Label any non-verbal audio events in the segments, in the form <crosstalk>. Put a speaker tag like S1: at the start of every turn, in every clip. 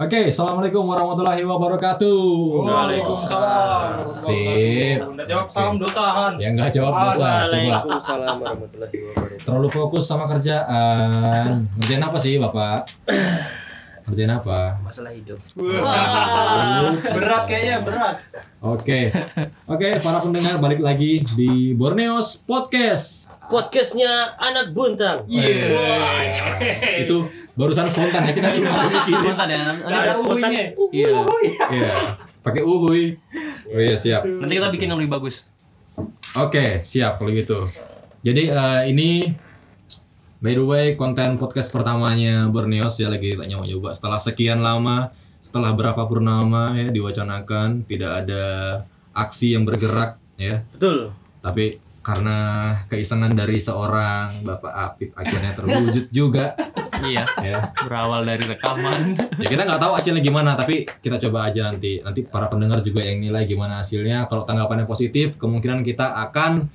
S1: Oke, assalamualaikum warahmatullahi wabarakatuh.
S2: Waalaikumsalam.
S1: Sip.
S2: Udah jawab salam dosahan.
S1: Ya nggak jawab dosa, coba.
S3: Waalaikumsalam warahmatullahi wabarakatuh.
S1: Terlalu fokus sama kerjaan. Ngerjain apa sih, Bapak? Ngerjain apa?
S3: Masalah hidup.
S2: Wah, berat kayaknya berat.
S1: Oke. Oke, para pendengar balik lagi di Borneos Podcast.
S3: Podcastnya anak buntang.
S1: Iya. Itu barusan spontan ya kita belum ada mikirin.
S4: Spontan ya. Nanti,
S2: Ada uhuinya.
S4: iya.
S1: Iya. Pakai uhuy. Oh iya, siap.
S4: Nanti kita bikin yang lebih bagus.
S1: Oke, siap kalau gitu. Jadi eh, ini by the way konten podcast pertamanya Borneos ya lagi kita nyoba setelah sekian lama, setelah berapa purnama ya diwacanakan tidak ada aksi yang bergerak ya.
S3: Betul.
S1: Tapi karena keisengan dari seorang Bapak Apip akhirnya terwujud juga
S4: Iya.
S1: ya.
S4: Berawal dari rekaman.
S1: Ya kita nggak tahu hasilnya gimana tapi kita coba aja nanti. Nanti para pendengar juga yang nilai gimana hasilnya. Kalau tanggapannya positif, kemungkinan kita akan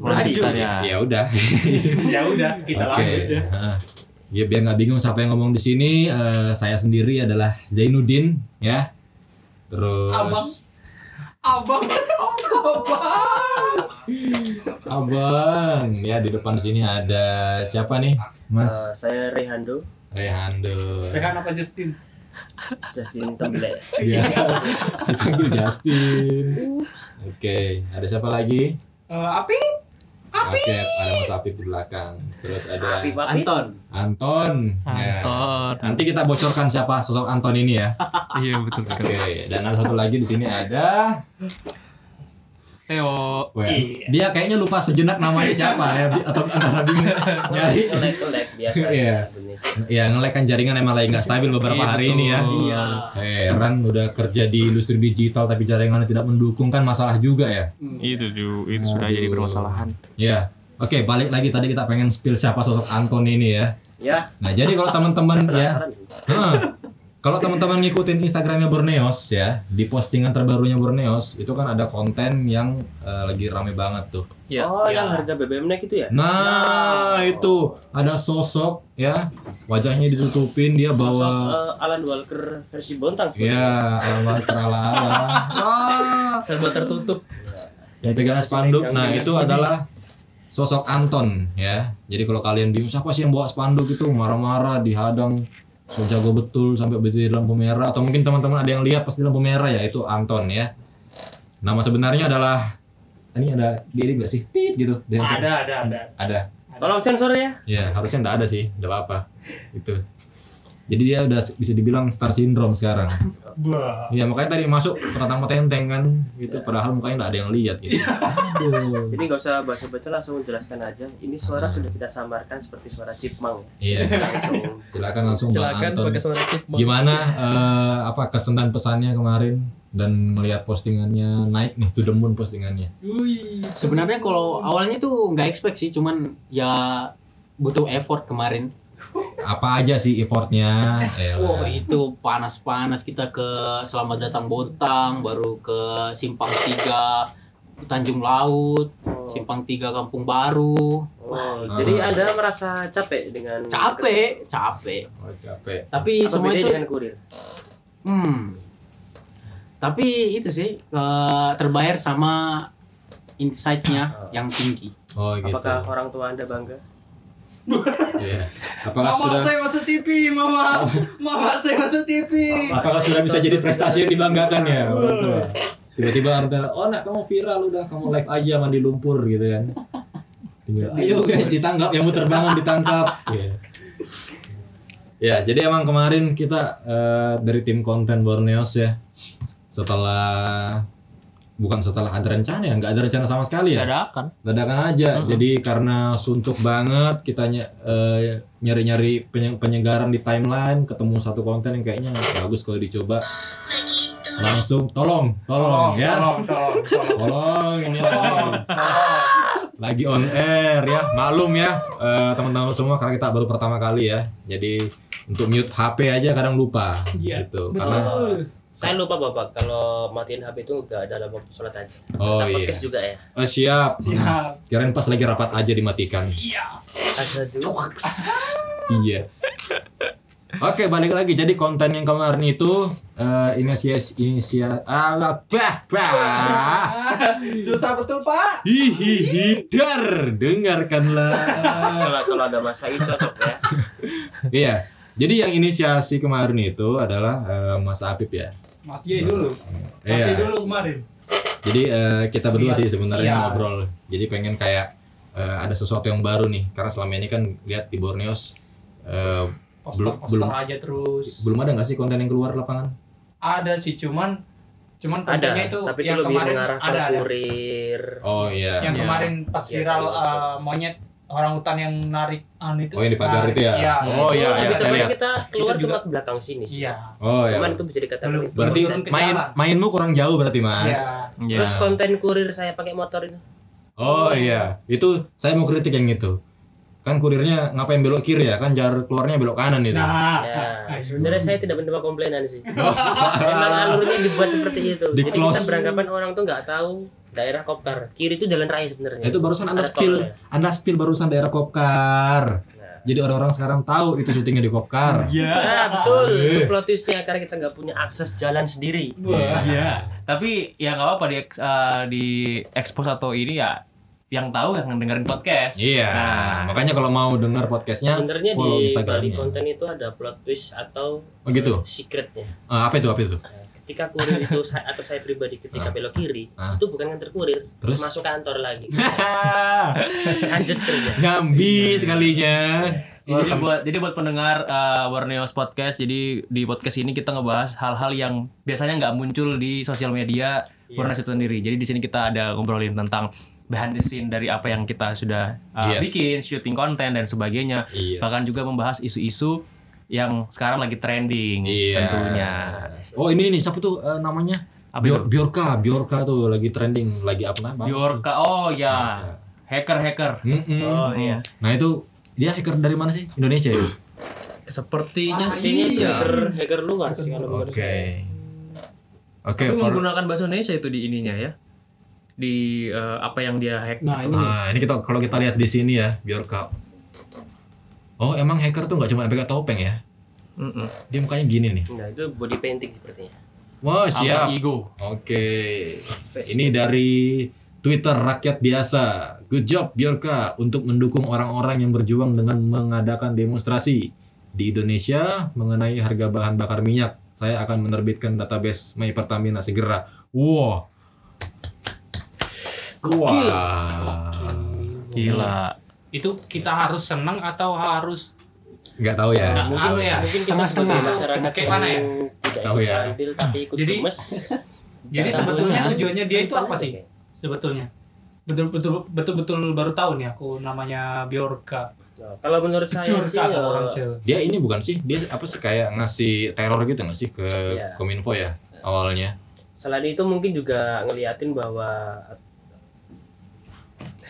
S4: Lanjutan ya.
S1: ya udah. <laughs>
S2: Ya udah, kita
S1: Oke.
S2: lanjut ya.
S1: Heeh. Ya biar nggak bingung siapa yang ngomong di sini. eh, saya sendiri adalah Zainuddin ya. Terus
S2: Abang. Abang.
S1: Abang. Ya di depan sini ada siapa nih? Mas
S3: Eh, saya Rehando,
S1: Rehando.
S2: Rehan apa Justin?
S3: Justin Temble.
S1: Biasa dipanggil Justin. Oke, ada siapa lagi?
S2: Eh, Api?
S1: Oke, ada Mas Apip di belakang. Terus ada
S3: Papi papi.
S4: Anton.
S1: Anton. Ya.
S4: Anton.
S1: Nanti kita bocorkan siapa sosok Anton ini ya. <laughs>
S4: Iya betul
S1: Oke,
S4: sekali.
S1: dan ada satu lagi di sini ada
S4: Theo.
S1: Wah, dia kayaknya lupa sejenak namanya siapa ya atau antara bingung <laughs> nyari.
S3: Kolek kolek biasa.
S1: Iya.
S3: sebenarnya.
S1: Ya ngelek kan jaringan emang lagi nggak stabil beberapa
S4: Iya,
S1: hari ini ya.
S3: Iya.
S1: Heran udah kerja di industri digital tapi jaringannya tidak mendukung kan masalah juga ya.
S4: Itu ju- itu sudah
S1: Aduh.
S4: jadi permasalahan.
S1: Ya. Oke, balik lagi tadi kita pengen spill siapa sosok Anton ini ya.
S3: Ya.
S1: Nah, jadi kalau teman-teman ya. Kalau teman-teman ngikutin Instagramnya Borneos ya, di postingan terbarunya Borneos itu kan ada konten yang eh, lagi rame banget tuh.
S4: Ya.
S3: Oh,
S4: ya.
S3: yang harga BBM naik itu ya?
S1: Nah, itu ada sosok ya, wajahnya ditutupin dia
S3: Sosok
S1: bawa
S3: eh, Alan Walker versi Bontang. sebenarnya.
S1: ya ala ala Ah,
S4: Serba tertutup.
S1: yang pegangan spanduk. Nah,
S3: Yang
S1: itu adalah sosok Anton ya. Jadi kalau kalian bingung siapa sih yang bawa spanduk itu marah-marah dihadang so jago betul sampai berdiri di lampu merah atau mungkin teman-teman ada yang lihat pas di lampu merah ya itu Anton ya. Nama sebenarnya adalah ini ada diri nggak sih? Tit gitu. Dengan
S2: Ada, ada, ada.
S1: Ada.
S3: Tolong sensor ya.
S1: Ya harusnya nggak ada sih, nggak apa-apa. Itu. Jadi dia udah bisa dibilang star syndrome sekarang.
S2: Wah.
S1: Iya makanya tadi masuk petantang petenteng kan gitu. Padahal mukanya nggak ada yang lihat gitu. Aduh.
S3: Jadi nggak usah baca-baca langsung jelaskan aja. Ini suara sudah kita samarkan seperti suara chipmunk.
S1: Iya. <laughs>
S3: Langsung
S1: Silakan langsung Bang
S4: Silakan
S1: Anton.
S4: pakai suara chip.
S1: Gimana eh, apa kesan dan pesannya kemarin dan melihat postingannya naik nih to the moon postingannya.
S2: Wih.
S5: Sebenarnya kalau awalnya tuh nggak expect sih, cuman ya butuh effort kemarin.
S1: Apa aja sih effortnya?
S5: Wah
S1: Elah.
S5: itu panas-panas kita ke Selamat Datang Bontang, baru ke Simpang Tiga Tanjung Laut, Simpang Tiga Kampung Baru.
S3: Oh, jadi Anda merasa capek dengan
S5: Capek, capek.
S1: Oh, capek.
S5: Tapi
S3: Apa
S5: semua itu,
S3: dengan kurir?
S5: hmm. Tapi itu sih eh, terbayar sama insight-nya yang tinggi.
S1: Oh gitu.
S3: Apakah orang tua Anda bangga?
S1: Iya. Apakah
S2: Mama
S1: sudah
S2: saya masuk TV, mama. Mama saya masuk TV.
S1: apakah sudah bisa jadi prestasi yang dibanggakan ya? Tiba-tiba orang oh nak kamu viral udah kamu live aja mandi lumpur gitu kan. Tinggal, ayo guys ditangkap yang mau terbangun ditangkap. Iya. Ya, jadi emang kemarin kita eh, dari tim konten Borneos ya setelah bukan setelah ada rencana ya, nggak ada rencana sama sekali ya.
S4: Dadakan.
S1: dadakan aja. Jadi karena suntuk banget kita ny- eh, nyari-nyari penye- penyegaran di timeline ketemu satu konten yang kayaknya bagus kalau dicoba. Langsung tolong tolong, ya.
S2: Tolong, tolong, tolong.
S1: tolong ini lagi, lagi on air ya. Maklum ya eh, teman-teman semua karena kita baru pertama kali ya. Jadi untuk mute HP aja kadang lupa
S2: Iya,
S1: gitu. karena
S3: Saya lupa Bapak kalau matiin HP itu nggak dalam waktu sholat aja.
S1: oh
S3: Kita
S1: iya
S3: podcast juga ya.
S1: oh, siap
S2: Siap.
S1: kirain pas lagi rapat aja dimatikan
S3: Asyhadu. <laughs>
S1: iya Oke, balik lagi. Jadi konten yang kemarin itu eh inisiasi inisia ala bah bah. <laughs>
S2: Susah betul pak.
S1: Hihihi dar dengarkanlah.
S6: kalau kalau ada masa itu ya <laughs>
S1: Iya. Jadi yang inisiasi kemarin itu adalah eh, Mas Apip ya.
S2: Mas J dulu. Mas J
S1: Iya.
S2: dulu kemarin.
S1: Jadi eh, kita berdua
S2: Iya.
S1: sih sebenarnya
S2: Iya.
S1: ngobrol. Jadi pengen kayak eh, ada sesuatu yang baru nih. Karena selama ini kan lihat di Borneos eh, belum
S2: Poster-poster
S1: belum
S2: aja terus.
S1: belum ada nggak sih konten yang keluar lapangan?
S2: Ada sih cuman cuman
S6: ada
S2: kontennya itu
S6: tapi itu
S2: yang
S6: lebih
S2: kemarin ada ada.
S6: kurir
S1: Oh iya.
S2: Yang
S4: Iya.
S2: kemarin pas
S6: Iya,
S2: viral
S6: iya.
S2: eh, monyet orang hutan yang narik anu itu.
S1: Oh, yang di pagar itu ya?
S2: Iya.
S1: Oh, iya,
S6: Lebih
S1: iya, saya lihat.
S6: kita keluar
S2: Itu juga-
S6: cuma ke belakang sini sih
S2: Iya.
S1: Oh iya.
S6: cuman itu bisa dikatakan
S2: Belum-
S6: itu
S1: Berarti main
S2: jalan.
S1: mainmu kurang jauh berarti Mas.
S2: Iya.
S4: Iya.
S6: terus konten kurir saya pakai motor itu
S1: Oh iya, itu saya mau kritik yang itu. Kan kurirnya ngapain belok kiri ya? Kan jar keluarnya belok kanan itu.
S2: Nah, <laughs>
S6: ya sebenarnya saya tidak menerima komplainan sih <laughs> memang alurnya dibuat seperti itu
S1: Di
S6: jadi
S1: close.
S6: kita beranggapan orang tuh nggak tahu daerah kopkar kiri itu jalan raya sebenarnya
S1: Nah, itu barusan Anda
S6: Ada
S1: spill. Anda spill barusan daerah Kopkar. Jadi orang-orang sekarang tahu itu syutingnya di Kopkar. <laughs>
S6: Ya betul, itu plot twistnya karena kita nggak punya akses jalan sendiri.
S4: Iya. Tapi ya nggak apa-apa di eh, di expose atau ini ya yang tahu yang dengerin podcast.
S1: Iya.
S4: Nah,
S1: Makanya kalau mau dengar podcastnya
S6: Sebenarnya di balik konten itu ada plot twist atau
S1: Oh gitu.
S6: secretnya.
S1: Eh, apa itu? Apa itu?
S6: Nah, ketika kurir itu <laughs> saya, atau saya pribadi ketika belok kiri
S1: Ah.
S6: itu bukan nganter kurir,
S1: Terus?
S6: masuk kantor lagi, <laughs> lanjut kerja.
S1: Nyambi sekalinya.
S4: jadi buat jadi buat pendengar uh, Warneos podcast, jadi di podcast ini kita ngebahas hal-hal yang biasanya nggak muncul di sosial media Warneos itu sendiri. Jadi di sini kita ada ngobrolin tentang behind the scene dari apa yang kita sudah uh,
S1: Yes.
S4: bikin, shooting konten dan sebagainya.
S1: Yes.
S4: Bahkan juga membahas isu-isu yang sekarang lagi trending
S1: Iya.
S4: tentunya.
S1: Oh ini nih siapa tuh eh, namanya?
S4: Apa
S1: Bior-
S4: itu?
S1: Biorka, Biorka tuh lagi trending, lagi apa namanya?
S4: Biorka, oh ya, hacker-hacker.
S1: Mm-mm.
S4: Oh iya.
S1: Nah itu dia hacker dari mana sih? Indonesia ya?
S4: Sepertinya
S6: Aslinya
S4: sih.
S6: itu
S4: ya.
S6: hacker, hacker luar sih kalau menurut
S1: Oke.
S6: saya.
S1: Oke,
S4: Tapi
S1: for-
S4: menggunakan bahasa Indonesia itu di ininya ya. Di eh, apa yang dia hack
S2: Nah,
S4: gitu.
S2: ini
S1: Nah, ini kita kalau kita lihat di sini ya, Biorka. Oh, emang hacker tuh nggak cuma pakai topeng ya?
S4: Mm-mm.
S1: Dia mukanya gini nih.
S6: Nah itu body painting sepertinya.
S1: Wah, siap.
S4: Alter ego.
S1: Oke. Ini dari Twitter rakyat biasa. Good job Biorka untuk mendukung orang-orang yang berjuang dengan mengadakan demonstrasi di Indonesia mengenai harga bahan bakar minyak. Saya akan menerbitkan database My Pertamina segera. Wow. Wah.
S4: Gila.
S2: Itu kita harus senang atau harus
S1: Nggak tahu ya.
S2: Nggak,
S6: Mungkin
S2: ya,
S6: mungkin kita sebagai masyarakat
S2: Kayak mana ya?
S6: yang tidak
S1: Tahu ya.
S6: andil tapi ikut
S2: Jadi-
S6: gemes. <laughs>
S2: jadi sebetulnya tujuannya dia itu apa sih? Sebetulnya? Betul betul betul betul baru tahu nih aku namanya Biorka.
S6: Nah, kalau menurut saya sih
S2: Biorka kata
S6: eh,
S2: orang.
S1: Dia ini bukan sih? Dia apa sih kayak ngasih teror gitu nggak sih ke
S6: Iya.
S1: Kominfo ya awalnya?
S6: selain itu mungkin juga ngeliatin bahwa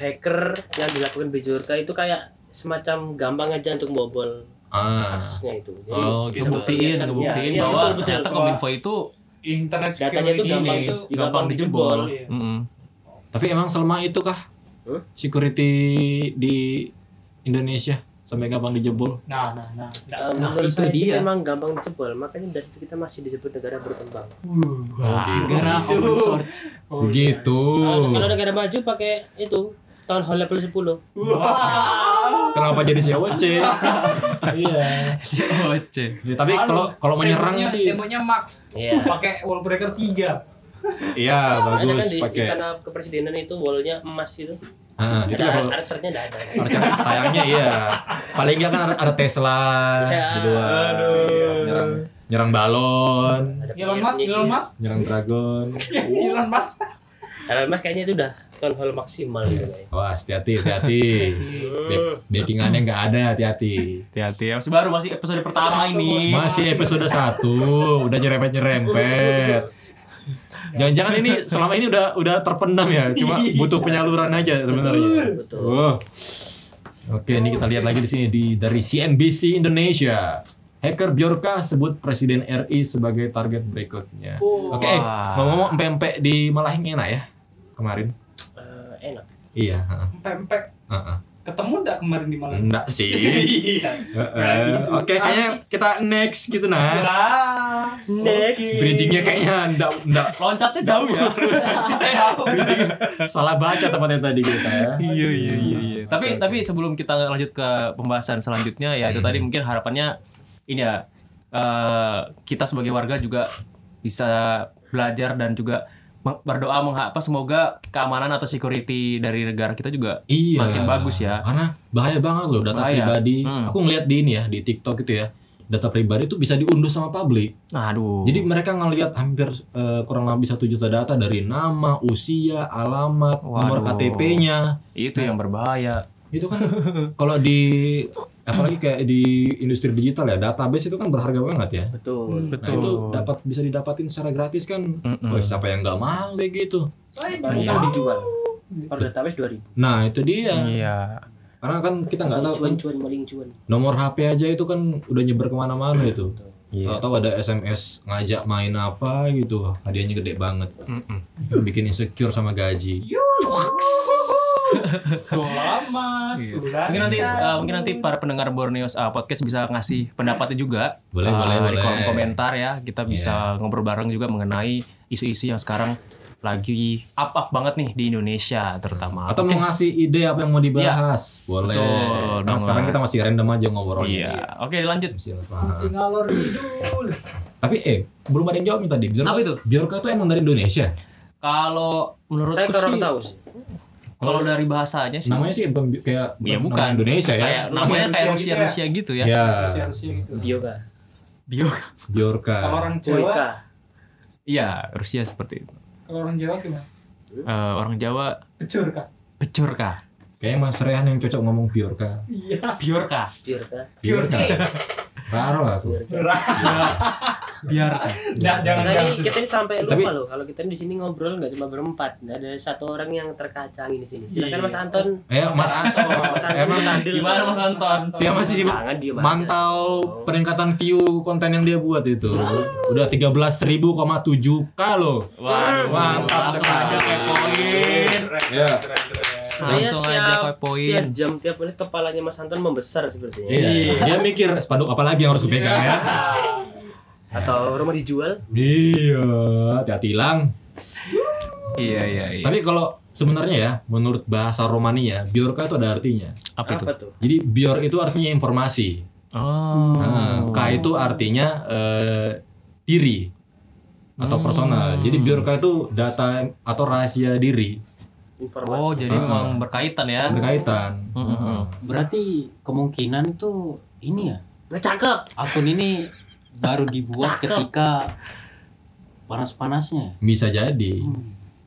S6: hacker yang dilakukan Bejorka itu kayak semacam gampang aja untuk bobol
S1: Ah.
S6: aksesnya itu. Jadi
S1: Oh, gitu.
S4: Ngebuktiin,
S6: memperlihatkan-
S4: ngebuktiin
S6: Iya, iya,
S4: bahwa
S6: betul, betul.
S4: ternyata Kominfo itu
S2: Internet
S6: Datanya
S2: security
S6: tuh gampang
S2: ini.
S6: tuh
S4: gampang dijebol.
S2: Iya.
S4: Mm-mm.
S1: Tapi emang selama itu kah security di Indonesia sampai gampang dijebol?
S2: Nah, nah, nah.
S6: Eh,
S7: Nah,
S6: menurut
S7: itu
S6: saya sih
S7: dia.
S6: memang gampang dijebol, makanya dari situ kita masih disebut negara berkembang.
S1: Oh, gitu.
S7: Negara open source.
S2: Oh,
S1: Begitu.
S6: Nah, kalau negara maju pakai itu town hall level 10.
S1: Kenapa jadi COC? Iya.
S4: COC.
S1: Ya, tapi kalau kalau menyerang
S2: Temboknya-
S1: sih
S2: temboknya Max.
S6: Iya.
S2: Pakai wall breaker 3.
S1: iya
S6: kan
S1: bagus
S6: di
S1: pakai.
S6: istana kepresidenan itu wallnya emas itu.
S1: Ah, itu
S6: Ada
S1: kalau
S6: archernya enggak ada.
S1: Archer sayangnya iya. Paling enggak kan ada, ada Tesla
S6: Ya,
S1: di luar. Nyerang, nyerang balon,
S6: Ada
S2: Elon Musk,
S6: penyihir.
S2: Elon Musk.
S1: nyerang dragon. <laughs>
S2: Elon Musk.
S6: Elon Musk kayaknya itu udah town hall maksimal gitu.
S1: Wah, hati-hati, hati-hati. Back- Backingannya nggak ada, hati-hati.
S4: Hati-hati ya. Masih baru masih episode pertama ini.
S1: Masih episode 1, udah nyerempet-nyerempet. Jangan-jangan ini selama ini udah udah terpendam ya, cuma butuh penyaluran aja sebenarnya.
S6: Betul.
S1: Oh. Oke, ini kita lihat lagi di sini di dari CNBC Indonesia. Hacker Bjorka sebut Presiden RI sebagai target berikutnya. Oke, eh,
S4: Wah.
S1: ngomong-ngomong empek di Malahing enak ya kemarin.
S6: Eh, enak.
S1: Iya, heeh.
S2: Pempek.
S1: Heeh.
S2: Ketemu enggak kemarin di Malang?
S1: Enggak sih.
S2: Iya. <laughs>
S1: Heeh. Oke, kayaknya kita next gitu nah.
S2: Lah.
S3: Next.
S1: Bridgingnya kayaknya enggak enggak
S4: Loncatnya jauh ya.
S1: salah baca tempatnya tadi kita ya.
S4: Iya iya iya iya. Tapi tapi sebelum kita lanjut ke pembahasan selanjutnya ya itu tadi mungkin harapannya ini ya eh, kita sebagai warga juga bisa belajar dan juga berdoa mengha- apa semoga keamanan atau security dari negara kita juga
S1: Iya.
S4: makin bagus ya.
S1: Karena bahaya banget loh data
S4: Bahaya.
S1: pribadi.
S4: Hmm.
S1: Aku ngeliat di ini ya di TikTok itu ya. Data pribadi itu bisa diunduh sama publik.
S4: Aduh.
S1: Jadi mereka ngelihat hampir eh, kurang lebih satu juta data dari nama, usia, alamat, nomor
S4: Waduh.
S1: KTP-nya.
S4: itu yang berbahaya.
S1: Itu kan kalau di <laughs> apalagi kayak di industri digital ya, database itu kan berharga banget ya.
S3: Betul.
S1: Nah itu dapat bisa didapatin secara gratis kan.
S4: Mm-mm.
S1: Wah, siapa yang nggak mau kayak gitu?
S3: Paling
S4: Iya.
S3: dijual. Per database 2000.
S1: Nah itu dia.
S4: Iya.
S1: Karena kan kita nggak tahu kan
S3: Cuan-cuan maling cuan.
S1: nomor HP aja itu kan udah nyebar ke mana-mana itu.
S4: Iya.
S1: Tahu-tahu ada SMS ngajak main apa gitu, hadiahnya gede banget.
S4: Mm-mm.
S1: Bikin insecure sama gaji.
S2: Selamat.
S4: Iya.
S2: ulang
S4: Mungkin nanti eh, mungkin nanti para pendengar Borneos uh, podcast bisa ngasih pendapatnya juga.
S1: Boleh,
S4: Eh,
S1: boleh,
S4: di
S1: boleh.
S4: kolom komentar ya. Kita bisa ngobrol bareng juga mengenai isu-isu yang sekarang lagi up-up banget nih di Indonesia terutama.
S1: Atau mau ngasih ide apa yang mau dibahas? Boleh.
S4: Betul,
S1: Karena sekarang kita masih random aja ngobrolnya.
S4: Iya. Oke, lanjut.
S1: Silva.
S2: ngalor ngidul.
S1: Tapi eh belum ada yang jawab nih tadi. Bjorka,
S4: Apa itu?
S1: Bjorka tuh emang dari Indonesia.
S4: Kalau menurutku
S3: Saya kurang tahu sih.
S4: Kalau dari bahasanya sih
S1: Namanya sih kayak
S4: ya
S1: nama
S4: bukan
S1: Indonesia ya.
S4: Kayak namanya kayak
S2: Rusia
S4: Rusia Rusia gitu
S2: gitu
S4: ya.
S1: Ya,
S2: Rusia-Rusia gitu.
S3: Bioga.
S4: Bio.
S1: Bjorka.
S2: Kalau orang Jawa.
S4: Iya, Rusia seperti itu.
S2: kalau orang Jawa gimana?
S4: Eh, orang Jawa
S2: Kecur kak.
S4: pecur kah?
S1: Kayaknya Mas Rehan yang cocok ngomong Bjorka.
S2: Iya.
S4: Bior kah?
S3: Bioga.
S1: Raro aku.
S4: Biar <laughs> kah?
S2: Jangan
S3: Nah,
S2: jangan.
S3: kita ini sampai
S1: Tapi-
S3: lupa loh kalau kita di sini ngobrol nggak cuma berempat, Nggak ada satu orang yang terkacang di sini. Silakan Mas Anton.
S1: Eh, Mas
S3: Anton, Mas Anton
S1: Emang
S3: Tandil.
S4: Gimana Mas Anton?
S1: dia masih sibuk mantau peningkatan view konten yang dia buat itu. Udah 13.000,7 k loh.
S4: Waduh,
S1: Mantap sekali. Ya.
S4: Langsung aja kepoin.
S3: Setiap jam tiap menit kepalanya Mas Anton membesar sepertinya.
S1: Iya. Dia mikir spanduk apa lagi yang harus gue pegang ya? <laughs>
S3: Atau rumah dijual?
S1: Iya, hati-hati hilang.
S4: Iya iya iya.
S1: Tapi kalau sebenarnya ya, menurut bahasa Romania, Bjorka itu ada artinya.
S4: Apa itu?
S3: Apa tuh?
S1: Jadi Bjor itu artinya informasi.
S4: Oh.
S1: Nah, K itu artinya eh, diri atau personal. Jadi Bjorka itu data atau rahasia diri
S3: Informasi.
S4: Oh, jadi
S1: Ah.
S4: memang berkaitan ya.
S1: berkaitan.
S4: Mm-mm.
S5: Berarti kemungkinan itu ini ya.
S3: Nggak cakep.
S5: Akun ini baru dibuat
S3: Cakep.
S5: ketika panas-panasnya.
S1: Bisa jadi.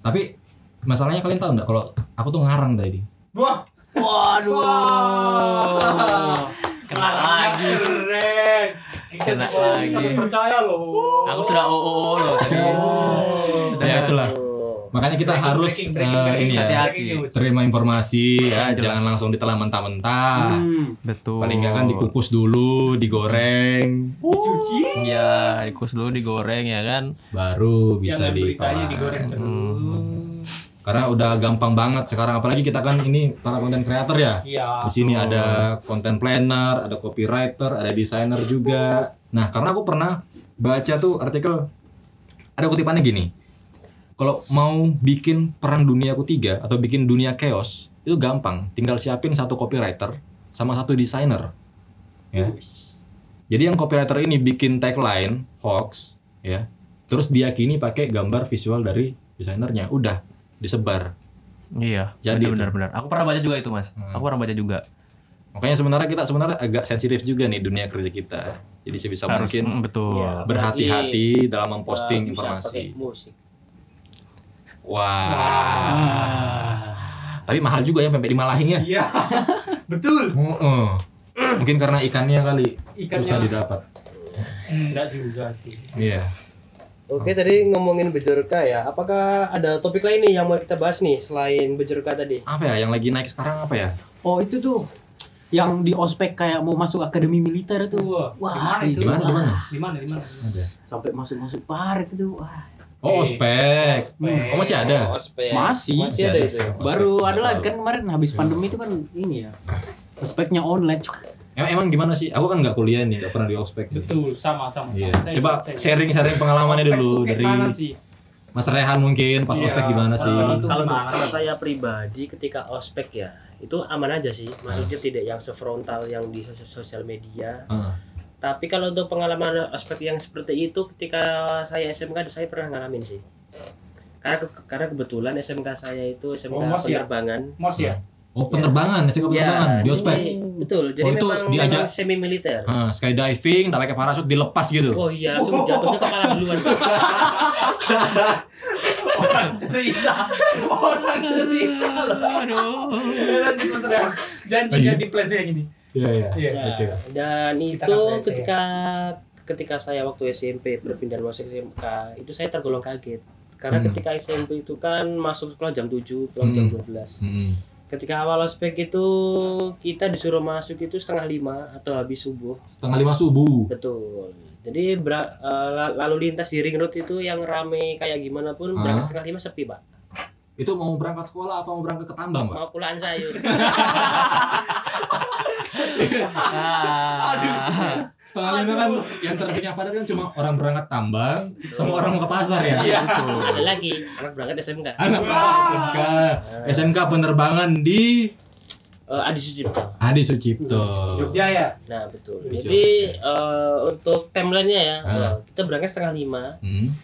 S1: Tapi masalahnya kalian tahu nggak kalau aku tuh ngarang tadi.
S2: Wah.
S5: Waduh.
S4: Kena lagi.
S2: Keren.
S4: Kena lagi.
S2: sangat percaya loh.
S4: Aku sudah OO loh tadi. Sudah
S1: Ya itulah. Makanya kita harus
S2: Breaking, breaking, breaking.
S1: ini ya
S4: Hati-hati.
S2: Breaking news.
S1: terima informasi ya,
S4: Jelas.
S1: jangan langsung ditelan mentah-mentah.
S3: Hmm.
S4: Betul.
S1: Paling nggak kan dikukus dulu, digoreng,
S2: Dicuci.
S4: Iya, dikukus dulu digoreng ya kan.
S1: baru bisa ditelan.
S2: digoreng terus.
S1: Karena udah gampang banget sekarang apalagi kita kan ini para konten kreator ya.
S2: Iya.
S1: Di sini ada content planner, ada copywriter, ada desainer juga. Nah, karena aku pernah baca tuh artikel ada kutipannya gini. Kalau mau bikin perang dunia ketiga atau bikin dunia chaos itu gampang, tinggal siapin satu copywriter sama satu desainer. Ya. Jadi yang copywriter ini bikin tagline hoax, ya. Terus diyakini pakai gambar visual dari desainernya, udah disebar.
S4: Iya.
S1: Jadi
S4: benar benar. Aku pernah baca juga itu, Mas. Aku pernah baca juga.
S1: Makanya sebenarnya kita sebenarnya agak sensitif juga nih dunia kerja kita. Jadi sebisa
S4: Harus
S1: mungkin
S4: mm, betul.
S3: Iya.
S1: berhati-hati dalam memposting informasi.
S3: pakai musik.
S1: Wah. Tapi mahal juga ya pempek di Malahing ya.
S2: Iya. <laughs> Betul.
S1: Heeh. Mungkin karena ikannya kali
S2: Ikannya.
S1: susah didapat.
S2: Enggak juga sih.
S1: Iya.
S3: Oke tadi ngomongin bejorka ya. Apakah ada topik lain nih yang mau kita bahas nih selain bejorka tadi?
S1: Apa ya yang lagi naik sekarang apa ya?
S5: Oh itu tuh yang di ospek kayak mau masuk akademi militer itu.
S2: Wah,
S5: Wah,
S2: di mana itu?
S1: Di mana, di mana?
S2: Di mana? Di mana?
S1: Ada.
S5: Sampai masuk-masuk parit itu. Wah.
S1: Oh, ospek. Oh, masih ada.
S3: Ospek.
S5: Masih.
S3: Masih ada
S1: ada
S3: itu.
S5: Baru
S1: Ospek,
S5: ada lagi kan kemarin habis pandemi itu kan ini ya. Ospeknya online.
S1: Emang, emang gimana sih? Aku kan nggak kuliah nih, nggak pernah di ospek. nih.
S2: Betul, sama sama. sama.
S1: Iya.
S2: Saya
S1: Coba sharing-sharing pengalamannya
S2: Ospek
S1: dulu dari
S2: sih?
S1: Mas Rehan mungkin pas
S2: Iya.
S1: ospek gimana sih?
S2: Kalau sih?
S6: saya pribadi ketika ospek ya itu aman aja sih maksudnya tidak yang sefrontal yang di sos- sosial media
S1: Ah.
S6: Tapi kalau untuk pengalaman ospek yang seperti itu ketika saya SMK saya pernah ngalamin sih karena ke- karena kebetulan SMK saya itu SMK
S2: Oh, Mos ya?
S6: penerbangan
S2: Mos ya?
S1: Oh, penerbangan, SMK penerbangan di ospek.
S6: ini- betul jadi
S1: Oh, itu
S6: memang,
S1: diajak-
S6: memang semi militer
S1: Ah, skydiving, tak pakai parasut dilepas gitu.
S6: oh iya langsung jatuhnya kepala duluan <laughs>
S2: Orang cerita. Orang cerita.
S4: Aduh.
S2: Rehan. Janji
S1: Oh, iya?
S2: ya di place yang ini.
S1: Iya, iya.
S2: Iya.
S6: Ya,
S1: Oke.
S6: dan
S2: Kita
S6: itu
S2: percaya.
S6: ketika ketika saya waktu SMP berpindah masuk SMK itu saya tergolong kaget karena
S1: Hmm.
S6: ketika SMP itu kan masuk sekolah jam 7 pulang jam
S1: Hmm.
S6: 12
S1: Hmm.
S6: ketika awal ospek itu kita disuruh masuk itu setengah lima atau habis subuh
S1: Setengah lima subuh.
S6: betul jadi eh, la- lalu lintas di ring road itu yang rame kayak gimana pun
S1: Ah.
S6: berangkat setengah lima sepi pak
S1: Itu mau berangkat sekolah apa mau berangkat ke tambang, Pak?
S6: mau pulaan sayur <laughs>
S4: Ah.
S1: Setengah lima kan yang terdengar pada kan cuma orang berangkat tambang sama orang mau ke pasar ya.
S6: ada lagi anak berangkat SMK
S1: Anak SMK, SMK penerbangan di
S6: Eh, Adi Sucipto
S1: Adi Sucipto.
S2: Jogja ya?
S6: Nah betul. Jadi eh, untuk timelinenya ya,
S1: Ah.
S6: eh, kita berangkat setengah lima,
S1: Hmm.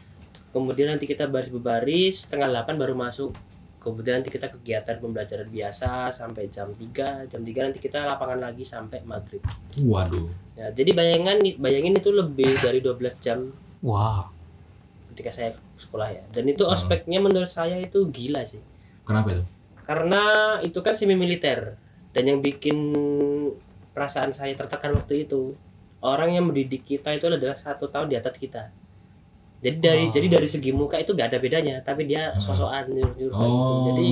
S6: Kemudian nanti kita baris berbaris setengah delapan baru masuk. Kemudian nanti kita kegiatan pembelajaran biasa sampai jam 3 jam 3 nanti kita lapangan lagi sampai maghrib.
S1: Waduh.
S6: Ya, jadi bayangan bayangin itu lebih dari 12 jam
S4: Wah.
S6: ketika saya sekolah ya. Dan itu
S1: Ah.
S6: ospeknya menurut saya itu gila sih.
S1: Kenapa itu?
S6: Karena itu kan semi militer dan yang bikin perasaan saya tertekan waktu itu orang yang mendidik kita itu adalah satu tahun di atas kita. Jadi dari
S1: Oh.
S6: jadi dari segi muka itu gak ada bedanya, tapi dia sosokan nyuruh nyuruh
S1: Oh.
S6: Jadi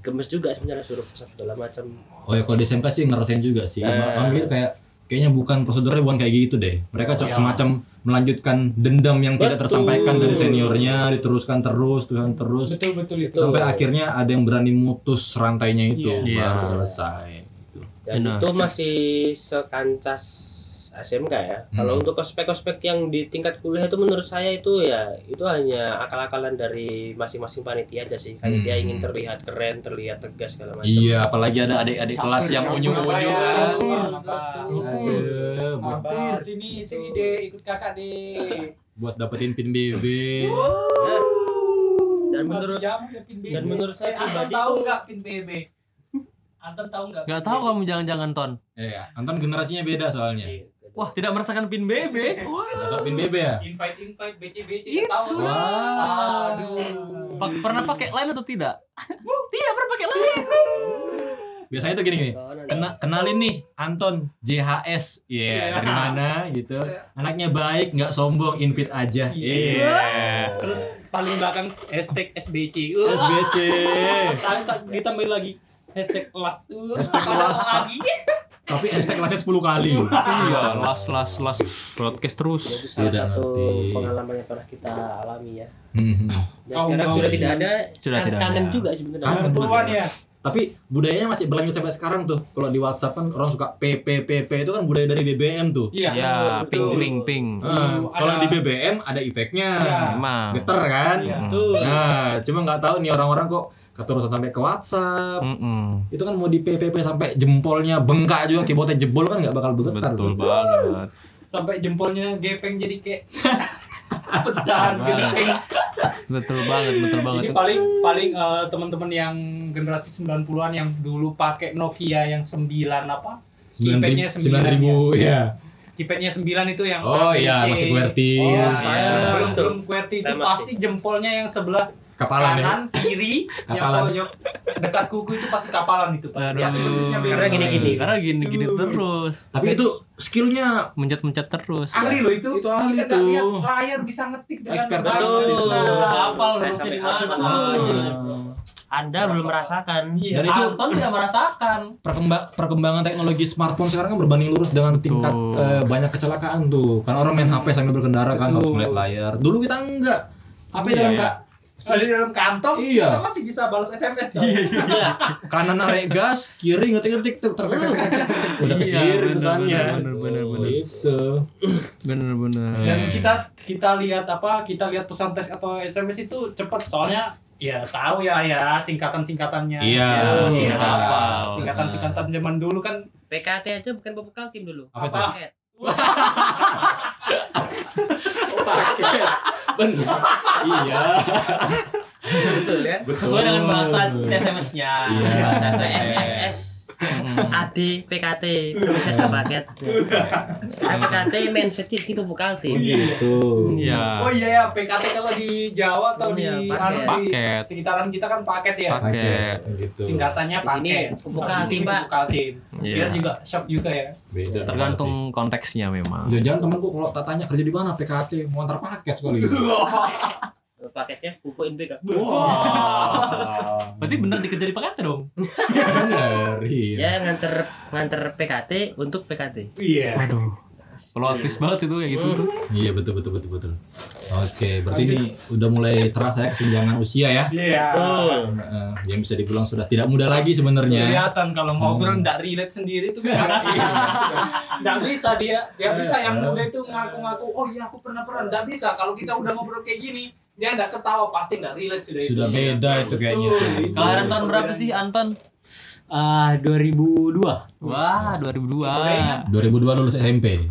S6: gemes juga sebenarnya suruh pesan segala macam.
S1: Oh ya kalau di SMK sih ngerasain juga sih.
S6: Nah.
S1: Nah. gitu kayak kayaknya bukan prosedurnya bukan kayak gitu deh. Mereka cuma semacam melanjutkan dendam yang tidak
S6: Betul.
S1: tersampaikan dari seniornya, diteruskan terus, teruskan terus
S2: Betul betul itu.
S1: sampai akhirnya ada yang berani mutus rantainya itu
S4: Iya.
S1: baru selesai. Gitu.
S6: Dan itu masih sekancas SMK ya. Kalau
S1: Hmm.
S6: untuk ospek-ospek yang di tingkat kuliah itu menurut saya itu ya itu hanya akal-akalan dari masing-masing panitia aja sih. Kayak dia
S1: Hmm.
S6: ingin terlihat keren, terlihat tegas segala macam.
S1: Iya, apalagi ada adik-adik kelas yang unyu-unyu kan.
S2: Betul.
S1: Aduh, buat,
S2: Abah, sini sini deh ikut kakak deh. <laughs>
S1: buat dapetin pin BB.
S6: Nah, dan menurut
S2: ya
S6: dan menurut saya
S2: Eh,
S6: pribadi
S2: tahu nggak pin BB? Anton tahu nggak?
S4: Gak
S2: pin
S4: tahu kamu jangan-jangan ton.
S1: Eh, Anton generasinya beda soalnya.
S6: Iya,
S4: Wah, tidak merasakan pin BB. <laughs> Wah.
S1: Pin BB ya?
S2: Invite invite BC BC
S4: Itu.
S2: tahu.
S1: Wah.
S2: Aduh.
S4: Pa- pernah pakai line atau tidak? <laughs> tidak pernah pakai line. <laughs>
S1: Biasanya tuh gini gini.
S6: Nanti.
S1: Kena, kenalin nih Anton JHS. Iya, dari mana gitu. Anaknya baik, nggak sombong, invite aja.
S2: Iya. Terus paling belakang hashtag SBC. Uh,
S1: SBC.
S2: Ditambahin lagi hashtag kelas. Uh,
S1: Hashtag
S2: pada
S1: kelas.
S2: lagi.
S1: Tapi hashtag kelasnya 10 kali.
S4: Iya, las las las broadcast terus.
S6: Itu salah
S1: Tidak
S6: satu
S1: ngerti.
S6: pengalaman yang pernah kita alami ya.
S1: Mhm.
S6: Dan
S2: Kaum-
S6: sekarang sudah tidak ada.
S4: Sudah
S6: kan-
S4: tidak
S6: kangen
S4: ada.
S6: juga sebenarnya.
S1: Kangen.
S2: Ya.
S1: Tapi budayanya masih berlanjut sampai sekarang tuh. Kalau di WhatsApp kan orang suka PPPP itu kan budaya dari BBM tuh.
S2: Iya.
S4: Ya, ping ping ping.
S2: Dulu
S1: kalau di BBM ada efeknya.
S2: Iya.
S4: Emang.
S1: Geter kan?
S2: Iya.
S6: Tuh.
S1: Nah, cuma nggak tahu nih orang-orang kok keterusan sampai ke WhatsApp.
S4: Mm-mm.
S1: Itu kan mau di PPP sampai jempolnya bengkak juga keyboardnya jebol kan nggak bakal bergetar
S4: Betul
S1: tuh.
S4: banget.
S2: Sampai jempolnya gepeng jadi kayak <laughs> pecahan gepeng.
S4: Betul banget, betul banget.
S2: Jadi paling paling eh, teman-teman yang generasi 90-an yang dulu pakai Nokia yang 9 apa? Keypadnya 9
S1: sembilan ribu ya.
S2: Keypadnya 9 itu yang
S1: Oh iya masih QWERTY.
S2: Oh,
S6: Iya.
S2: saya belum belum QWERTY itu pasti jempolnya yang sebelah
S1: Kapalan ya.
S2: kanan kiri <laughs> yang
S1: Kapalan.
S2: pojok dekat kuku itu pasti kapalan itu Pak.
S4: Aduh.
S2: Pasti bentuknya beda.
S6: Karena gini-gini.
S4: Karena gini-gini terus.
S1: Tapi itu skillnya
S4: Mencet-mencet terus.
S2: Ahli loh itu.
S1: Itu ahli
S2: lihat layar bisa ngetik dengan
S1: Expert banget itu.
S6: Saya
S2: harusnya di mana.
S6: Iya. Anda belum merasakan.
S2: Iya,
S1: Dan itu-
S2: Anton tidak merasakan.
S1: perkembang perkembangan teknologi smartphone sekarang kan berbanding lurus dengan tingkat eh, banyak kecelakaan tuh. Kan orang main HP sambil berkendara kan harus melihat layar. Dulu kita enggak. HP dalam kak
S2: Kalau di dalam kantong,
S1: Iya.
S2: kita masih bisa balas SMS. coy.
S1: kanan narik gas, kiri ngetik-ngetik tuh tek tek tek tek, tek, tek. udah
S4: Iya,
S1: kekirim
S4: bener,
S1: pesannya.
S4: bener, bener, bener.
S1: Gitu.
S4: Bener bener.
S2: Dan kita kita lihat apa? Kita lihat pesan teks atau SMS itu cepat soalnya ya tahu ya ya singkatan-singkatannya.
S1: Iya,
S2: Ya,
S1: singkat.
S2: apa? Singkatan-singkatan zaman dulu kan
S6: PKT aja bukan pupuk kaltim dulu.
S1: Apa itu?
S6: Paket.
S1: Bener. Iya.
S6: Betul ya.
S5: Sesuai dengan bahasa SMS-nya.
S1: Iya.
S5: Bahasa
S6: MMS AD PKT Indonesia paket. PKT mindsetnya di pupuk kaltim.
S1: Gitu.
S4: Iya.
S2: Oh iya ya, PKT kalau di Jawa atau di,
S6: Iya, paket.
S2: anu, di
S4: Paket.
S2: sekitaran kita kan paket ya.
S4: Paket.
S1: Gitu.
S2: Singkatannya paket. sini
S6: kaltim, Pak.
S2: pupuk kaltim.
S4: Iya.
S2: Kita juga shop juga ya.
S1: Beda.
S4: Tergantung konteksnya memang.
S1: Jangan temanku kalau tak tanya kerja di mana PKT mau antar paket sekali. <laughs>
S6: Paketnya pupuk NPK.
S1: Wah.
S4: Berarti bener dikerja di paket dong.
S1: Bener. Iya.
S6: Ya nganter nganter PKT untuk PKT.
S2: Iya.
S4: Waduh. Pelotis banget itu kayak gitu tuh.
S1: Iya betul betul betul betul. Oke, berarti ini udah mulai terasa ya kesenjangan usia ya.
S2: Iya.
S1: Eh, yang bisa dibilang sudah tidak muda lagi sebenarnya.
S2: Kelihatan kalau ngobrol nggak relate sendiri tuh <laughs> nggak bisa dia dia bisa yang muda itu ngaku-ngaku oh iya aku pernah pernah nggak bisa kalau kita udah ngobrol kayak gini dia nggak ketawa pasti nggak relate sudah
S1: Sudah
S2: itu
S1: beda itu kayaknya.
S2: Betul.
S4: Kelahiran tahun berapa sih Anton?
S5: Ah, 2002.
S4: Wah, 2002.
S1: 2002 lulus SMP.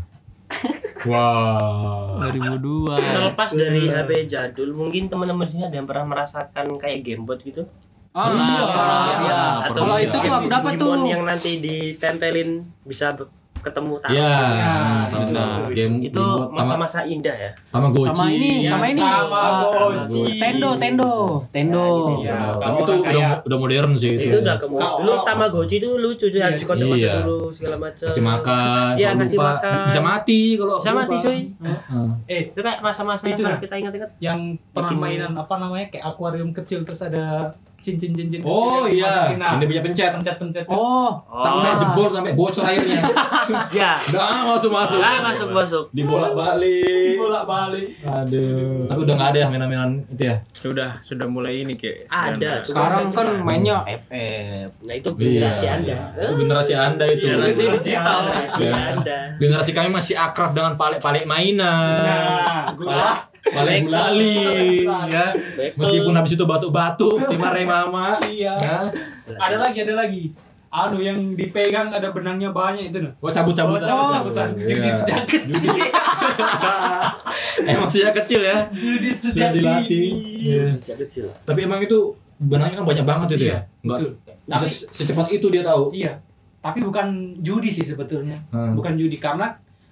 S1: Wah.
S4: 2002.
S6: Terlepas dari HP jadul, mungkin teman-teman sini ada yang pernah merasakan kayak gamebot gitu.
S5: Oh,
S1: Iya.
S5: iya.
S6: Atau
S4: Kalau
S5: itu tuh aku dapat tuh.
S6: Yang nanti ditempelin bisa ketemu tangan.
S1: Ya,
S2: Nah,
S1: nah, game
S6: Itu masa-masa indah ya.
S1: Tamagotchi.
S5: Sama ini, sama ini.
S2: Tamagotchi.
S5: Tendo, tendo, tendo.
S2: Iya.
S1: Tapi
S2: Kalau
S1: itu udah udah modern sih itu.
S6: Itu
S1: ya.
S6: udah kemu.
S2: Kalau-
S6: Dulu Tamagotchi itu lucu cuy, harus
S1: Iya.
S6: dulu segala macam.
S1: kasih makan,
S6: Iya,
S1: kalau
S6: kasih
S1: lupa,
S6: makan.
S1: bisa mati kalau
S6: Bisa
S1: lupa.
S6: mati cuy.
S1: Heeh.
S2: eh
S6: Itu kayak masa-masa
S2: Itu
S6: kita ingat-ingat.
S2: yang pernah
S6: Bikin-
S2: mainan apa namanya kayak akuarium kecil terus ada cincin-cincin
S1: Oh
S2: kecil yang
S1: iya, ini punya pencet.
S2: pencet-pencet
S5: Oh,
S1: Sampai jebol sampai bocor airnya. <laughs>
S6: Ya.
S1: Udah masuk masuk.
S6: Ah, masuk masuk.
S1: Dibolak balik.
S2: bolak balik
S1: Aduh. Tapi udah nggak ada ya mainan-mainan itu ya.
S5: sudah sudah mulai ini kayak
S6: Ada.
S5: Sekarang kan mainnya FF.
S6: Nah itu generasi
S1: Iya,
S6: Anda.
S1: iya. Itu generasi Anda itu.
S6: Generasi
S5: digital.
S6: Generasi
S1: Iya.
S6: Anda.
S1: Generasi kami masih akrab dengan palik-palik mainan.
S2: nah gula
S1: Balik gulali ya. Meskipun habis itu batu-batu dimarahin mama.
S2: iya
S1: Ya.
S2: ada lagi ada lagi anu yang dipegang ada benangnya banyak itu nah
S1: Oh cabut-cabutan.
S2: Oh, cabut-cabutan.
S1: Iya.
S2: Judi sejak kecil. <laughs>
S1: Emang sejak kecil ya.
S2: Judi
S1: Sudah
S2: sejak
S1: dilatih.
S2: dini.
S1: Iya.
S6: Sejak kecil.
S1: Tapi emang itu benangnya kan banyak banget itu ya. Enggak
S2: betul.
S1: bisa
S2: Tapi-
S1: se- secepat itu dia tahu.
S2: Iya. Tapi bukan judi sih sebetulnya.
S1: Hmm.
S2: Bukan judi karena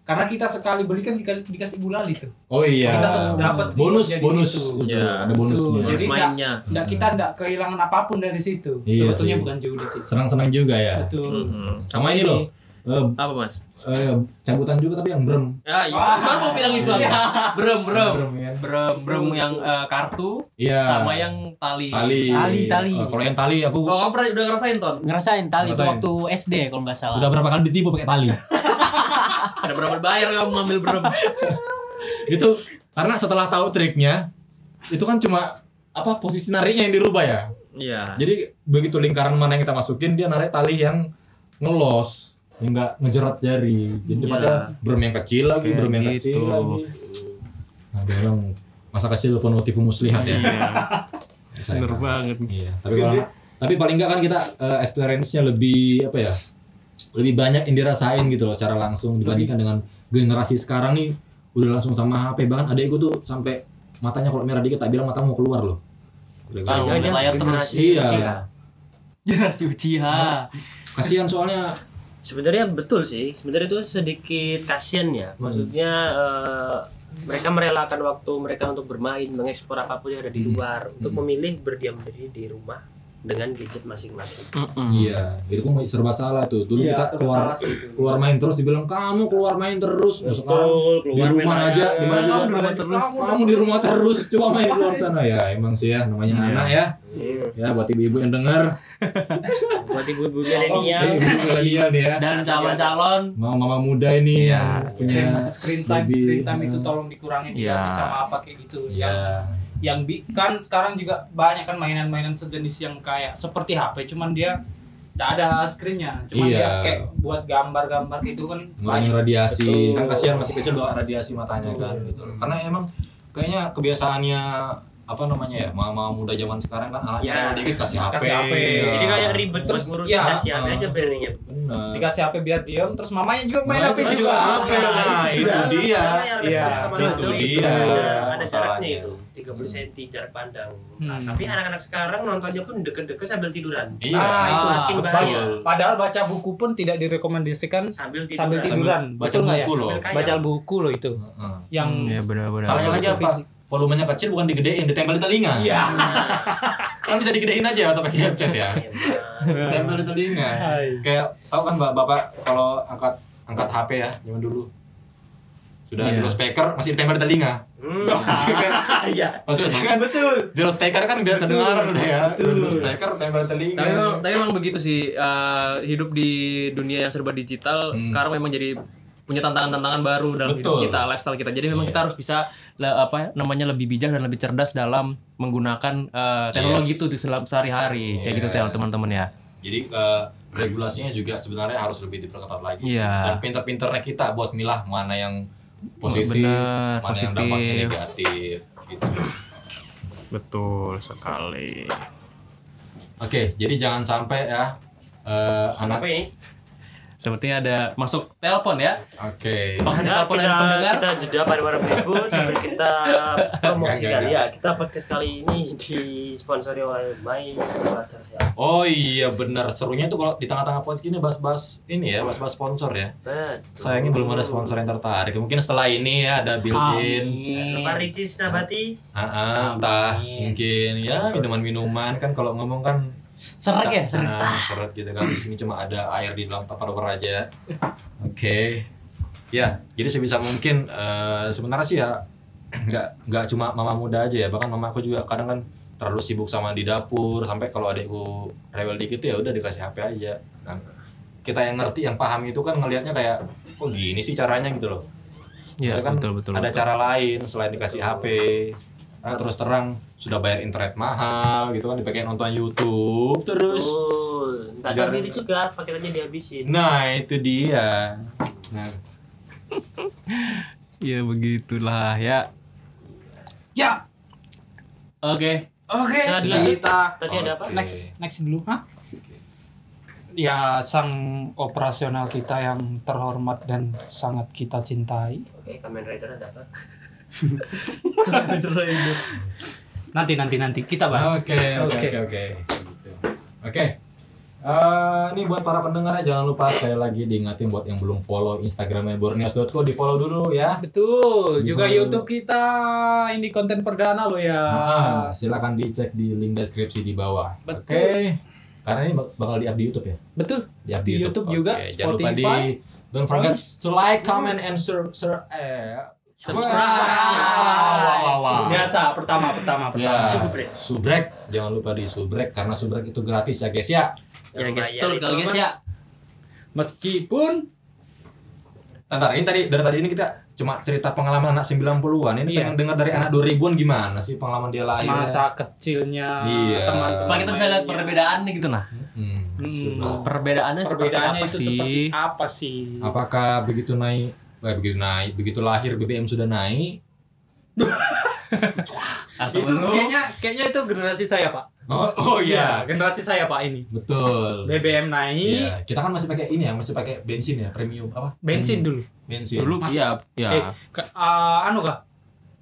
S2: karena kita sekali beli kan dikasih, dikasih gulali tuh.
S1: Oh iya.
S2: Kita tuh dapat
S1: bonus bonus.
S2: situ.
S5: Iya.
S1: Ada bonusnya.
S2: Betul. Jadi
S5: mainnya.
S2: Nggak kita nggak kehilangan apa pun dari situ.
S1: Iya
S2: sebetulnya
S1: sih.
S2: bukan judi sih.
S1: Senang-senang juga ya.
S2: Betul.
S1: Sama ini loh. eh,
S5: Apa mas?
S1: eh, cabutan juga tapi yang brem.
S5: Ya, iya. Baru mau bilang itu.
S2: Iya.
S5: Brem, brem.
S1: Brem ya.
S5: Brem, brem yang eh, kartu
S1: Iya.
S5: sama yang tali.
S1: tali.
S5: Tali, tali.
S1: Eh, kalau yang tali aku
S5: Oh, kamu pernah udah ngerasain ton?
S8: ngerasain tali itu
S1: Ngerasain.
S8: waktu SD kalau nggak salah.
S1: udah berapa kali ditipu pakai tali. <laughs>
S5: Sudah berapa bayar kamu ngambil brem?
S1: itu karena setelah tahu triknya itu kan cuma apa posisi nariknya yang dirubah ya.
S5: Iya.
S1: Jadi begitu lingkaran mana yang kita masukin dia narik tali yang ngelos, yang nggak ngejerat jari. Jadi
S5: Iya.
S1: pada brem yang kecil lagi,
S4: Kayak
S1: brem yang
S4: gitu.
S1: kecil lagi. Nah, dia emang masa kecil penuh tipu muslihat ya. Sayang
S4: Bener
S1: banget. Iya, tapi kalau tapi paling enggak kan kita eh, experience-nya lebih apa ya? Lebih banyak yang dirasain gitu loh secara langsung dibandingkan dengan generasi sekarang nih udah langsung sama HP bahkan adekku tuh sampai matanya kalau merah dikit tak bilang mata mau keluar loh.
S5: Lihat layar terus.
S6: generasi
S1: Iya.
S6: Uchiha.
S5: Generasi Uchiha. <laughs>
S1: Kasihan soalnya
S6: Sebenarnya betul sih. Sebenarnya itu sedikit kasihan ya. Maksudnya eh, mereka merelakan waktu mereka untuk bermain, mengekspor apa pun yang ada di luar, untuk memilih berdiam diri di rumah dengan gadget masing-masing.
S1: Iya, itu kan serba salah tuh. Dulu
S2: Iya,
S1: kita keluar
S2: itu.
S1: keluar main terus dibilang kamu keluar main terus. Nah, sekarang
S6: Betul,
S1: di
S6: keluar
S1: rumah
S6: main
S1: aja, di mana juga
S2: Kamu di rumah terus.
S1: Kamu di rumah terus, coba main di luar sana ya. Emang sih ya, namanya anak ya.
S6: Hmm.
S1: Ya, buat ibu-ibu yang dengar, <laughs>
S6: Buat ibu-ibu milenial,
S1: eh, ibu milenial ya.
S5: Dan calon-calon
S1: Mama mama muda ini
S4: Iya.
S1: yang punya
S2: Screen, screen time,
S1: baby.
S2: screen time itu tolong dikurangin
S4: Iya.
S2: ya. sama apa kayak gitu.
S1: Ya,
S2: yang bi kan sekarang juga banyak kan mainan-mainan sejenis yang kayak seperti HP cuman dia tidak ada screennya cuman
S1: Iya.
S2: dia kayak buat gambar-gambar itu kan
S1: ngurangin
S2: banyak.
S1: radiasi
S2: Betul.
S1: kan kasihan masih kecil doa radiasi matanya kan gitu karena emang kayaknya kebiasaannya apa namanya ya mama muda zaman sekarang kan anaknya
S6: Ya.
S1: dikit kasih HP,
S2: Kasih HP.
S1: Ya.
S6: Jadi kayak ribet terus ngurus
S2: ya,
S6: dasi HP aja beraninya.
S1: Bener.
S2: dikasih HP biar diam terus mamanya juga main
S1: Nah,
S2: HP
S1: itu
S2: juga,
S1: HP nah itu dia
S2: Iya,
S1: itu dia
S6: Ada syaratnya itu 30 cm jarak pandang. Nah,
S2: Hmm.
S6: tapi anak-anak sekarang nontonnya pun deket-deket sambil tiduran.
S1: iya
S2: Nah, itu
S6: makin
S2: betul.
S6: bahaya.
S2: Padahal baca buku pun tidak direkomendasikan
S6: Sambil tiduran.
S2: sambil tiduran.
S1: Baca
S2: nggak ya?
S1: buku loh.
S6: Sambil
S2: Baca buku loh itu.
S1: Heeh.
S2: Yang
S4: ya benar-benar
S1: Salahnya lagi apa? Volumenya kecil bukan digedein, ditempel di telinga.
S2: Iya. <laughs>
S1: kan bisa digedein aja atau pakai headset ya. Tempel di telinga.
S2: Hai.
S1: Kayak tahu kan Mbak Bapak kalau angkat angkat HP ya zaman dulu. Sudah
S4: Iya.
S1: di speaker masih ditempel di telinga.
S6: Hmm. <laughs>
S3: Iya.
S1: Maksudnya kan <laughs> betul. Di speaker kan biar kedengaran udah ya. Di speaker tempel di telinga.
S4: Tapi memang, tapi memang begitu sih eh, hidup di dunia yang serba digital sekarang memang jadi punya tantangan-tantangan baru dalam hidup
S1: Betul.
S4: kita, lifestyle kita. Jadi memang kita harus bisa le- apa namanya lebih bijak dan lebih cerdas dalam menggunakan eh, teknologi
S1: Yes.
S4: itu di selam sehari-hari. Kayak gitu
S1: Yes.
S4: teman-teman ya.
S1: Jadi eh, regulasinya juga sebenarnya harus lebih diperketat lagi sih.
S4: Iya.
S1: Dan pinter-pinternya kita buat milah mana yang positif,
S4: Bener,
S1: mana yang dampaknya
S4: positif.
S1: negatif gitu.
S4: Betul sekali.
S1: Oke, jadi jangan sampai ya eh, anak
S6: Apa ini?
S4: Sepertinya ada masuk telepon ya.
S1: Oke.
S4: Apakah ada
S6: Nah,
S4: telepon dari
S6: kita,
S4: pendengar?
S6: kita jeda pada para berikut <laughs> sambil kita promosikan
S1: Enggak,
S6: ya. Kita podcast kali ini disponsori oleh My Water ya.
S1: Oh iya benar serunya tuh kalau di tengah-tengah podcast ini bahas-bahas ini ya, bahas-bahas sponsor ya.
S6: Betul.
S1: Sayangnya belum ada sponsor yang tertarik. Mungkin setelah ini ya ada built-in.
S6: Pak Ricis Nabati
S1: ah, entah mungkin ya minuman-minuman kan kalau ngomong kan
S2: Seret ya, seret.
S1: Nah, seret gitu kan. Di sini cuma ada air di dalam tupperware aja. Oke. Ya, jadi sebisa mungkin eh, sebenarnya sih ya nggak nggak cuma mama muda aja ya, bahkan mamaku juga kadang kan terlalu sibuk sama di dapur sampai kalau adekku rewel dikit ya udah dikasih HP aja. Nah, kita yang ngerti, yang paham itu kan ngelihatnya kayak oh gini sih caranya gitu loh.
S4: Iya,
S1: kan
S4: betul betul.
S1: Ada
S4: betul.
S1: cara lain selain dikasih HP. Nah, terus terang sudah bayar internet mahal gitu kan dipakai nonton YouTube terus.
S6: Oh, tahu diri juga paketannya dihabisin.
S1: Nah, itu dia. Nah, <laughs>
S4: Ya begitulah ya.
S2: Ya.
S4: Oke.
S2: Oke.
S6: Tadi
S2: Kita
S6: tadi ada apa?
S2: Next next dulu. Hah? Ya sang operasional kita yang terhormat dan sangat kita cintai.
S6: Oke, Kamen Rider ada apa? <laughs>
S2: Nanti nanti nanti kita bahas.
S1: Oke, oke, oke, oke. Oke. Eh, ini buat para pendengar jangan lupa sekali lagi diingatin buat yang belum follow Instagramnya borneos.co di follow dulu ya.
S2: Betul.
S1: Di
S2: Juga
S1: follow.
S2: YouTube kita ini konten perdana lo ya.
S1: Ah, silakan dicek di link deskripsi di bawah. Oke. Karena ini bak- bakal di-up di YouTube ya.
S2: Betul.
S1: Di, up
S2: Di YouTube juga,
S1: Oke, Jangan lupa di don't forget to like, comment and sur, eh,
S4: Subscribe.
S2: Biasa pertama pertama
S1: Ya,
S2: pertama.
S6: Subrek.
S1: subrek. Jangan lupa di subrek karena subrek itu gratis ya guys ya.
S4: Ya guys,
S6: Lumayan
S4: betul
S6: itu
S4: sekali guys
S6: apa?
S4: ya.
S2: Meskipun
S1: Ntar ini tadi dari tadi ini kita cuma cerita pengalaman anak 90-an. Ini
S2: Iya.
S1: pengen dengar dari anak 2000-an gimana sih pengalaman dia lahir.
S2: masa kecilnya
S1: Iya.
S2: teman
S4: Supaya kita bisa lihat perbedaannya gitu nah.
S1: Hmm.
S2: Hmm.
S4: Perbedaannya seperti
S2: Perbedaannya
S4: apa
S2: itu
S4: sih?
S2: seperti apa sih?
S1: Apakah begitu naik eh, begitu naik, begitu lahir BBM sudah naik? <laughs>
S4: Atau
S2: Itu kayaknya kayaknya itu generasi saya pak.
S1: Oh, oh iya.
S2: generasi saya pak ini.
S1: Betul.
S2: BBM naik,
S1: Iya, kita kan masih pakai ini ya, masih pakai bensin ya, premium apa?
S2: bensin dulu.
S1: Bensin.
S4: dulu iya ya.
S2: Eh, ke- ah, anu kah?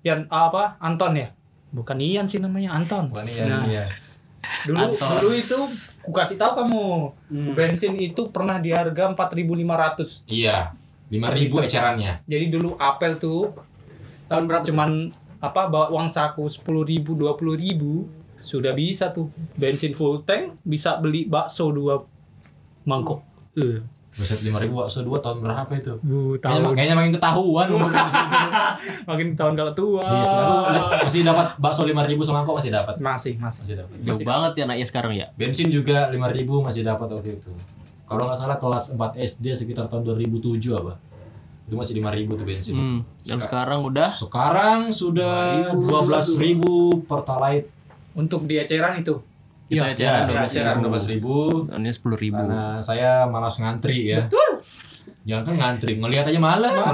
S2: Yang apa? Anton ya? Bukan Ian sih namanya Anton.
S1: Bukan iya,
S2: Nah,
S1: iya.
S2: dulu
S4: Anton.
S2: dulu itu ku kasih tahu kamu bensin itu pernah di harga 4.500
S1: Iya. 5000 ecerannya.
S2: jadi dulu apel tuh tahun berapa cuman apa bawa uang saku 10.000 20.000 sudah bisa tuh bensin full tank bisa beli bakso dua mangkok eh
S1: Buset 5000 bakso 2 tahun berapa itu?
S2: uh,
S1: Kayaknya,
S2: tahun
S1: kayaknya makin ketahuan sini. <laughs>
S2: makin tahun kalau tua
S1: Iya, selalu masih dapat bakso 5000 semangkok masih dapat.
S2: masih masih
S1: Masih dapat.
S4: Jauh banget ya anaknya sekarang ya.
S1: Bensin juga 5000 masih dapat waktu itu. Kalau nggak salah kelas 4 SD sekitar tahun 2007 apa? Itu masih 5000 tuh bensin.
S4: Hmm. Dan sekarang udah
S1: Sekarang sudah 12.000 Pertalite.
S2: Untuk di eceran itu.
S4: itu
S1: Ya,
S4: aja
S1: di eceran 12.000
S4: Ini sepuluh ribu.
S1: karena saya malas ngantri ya. Betul. Jangan kan ngantri, ngelihat aja malas. <laughs>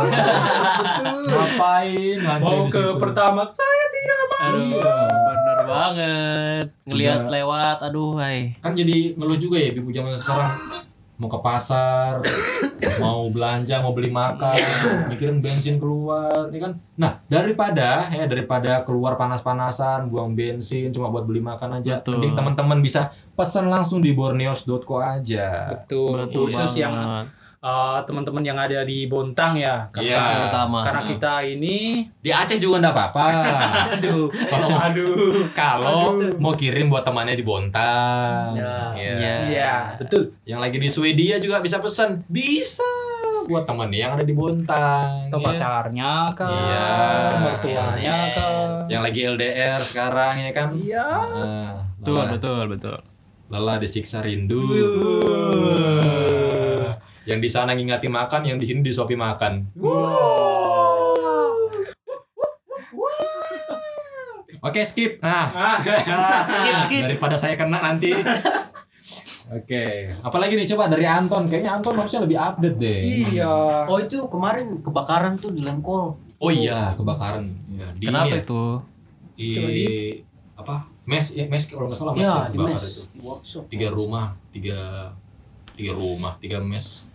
S1: Ngapain ngantri
S2: Mau ke pertama saya tidak mau.
S4: Aduh, bener banget. Ngelihat lewat, aduh, hai.
S1: Kan jadi ngeluh juga ya ibu zaman sekarang mau ke pasar, mau belanja, mau beli makan, mikirin bensin keluar, ya kan? Nah, daripada ya daripada keluar panas-panasan, buang bensin cuma buat beli makan aja,
S4: Betul.
S1: mending teman-teman bisa pesan langsung di borneos.co aja.
S2: Betul.
S4: Betul
S2: Khusus yang eh, teman-teman yang ada di Bontang ya.
S1: Iya.
S4: Pertama.
S2: Karena kita ini
S1: Di Aceh juga enggak apa-apa. <laughs>
S2: aduh
S1: Kalau
S2: aduh
S1: kalau mau kirim buat temannya di Bontang.
S3: Ya.
S1: Iya.
S4: Iya.
S2: iya betul
S1: Yang lagi di Swedia juga bisa pesan. Bisa buat temen yang ada di Bontang.
S2: atau
S1: ya.
S2: pacarnya kan
S1: Iya.
S2: mertuanya kan
S1: Yang lagi LDR sekarang ya kan.
S2: iya
S1: Nah,
S4: Betul, betul, betul.
S1: lelah disiksa rindu. Yang di sana ngingati makan, yang di sini disuapi makan. Oke skip. Nah, <laughs> daripada saya kena nanti. Oke, apalagi nih coba dari Anton. Kayaknya Anton harusnya lebih update deh.
S2: iya
S5: Oh itu kemarin kebakaran tuh di Lengkol.
S1: Oh iya, kebakaran. Ya, di
S4: Kenapa
S1: ini ya,
S4: itu?
S1: Di apa? Mes, ya, mes kalau nggak salah mes
S5: Ya,
S1: yang
S5: di
S1: kebakar
S5: mes.
S1: itu.
S5: Di workshop.
S1: Tiga rumah, tiga tiga rumah, tiga mes.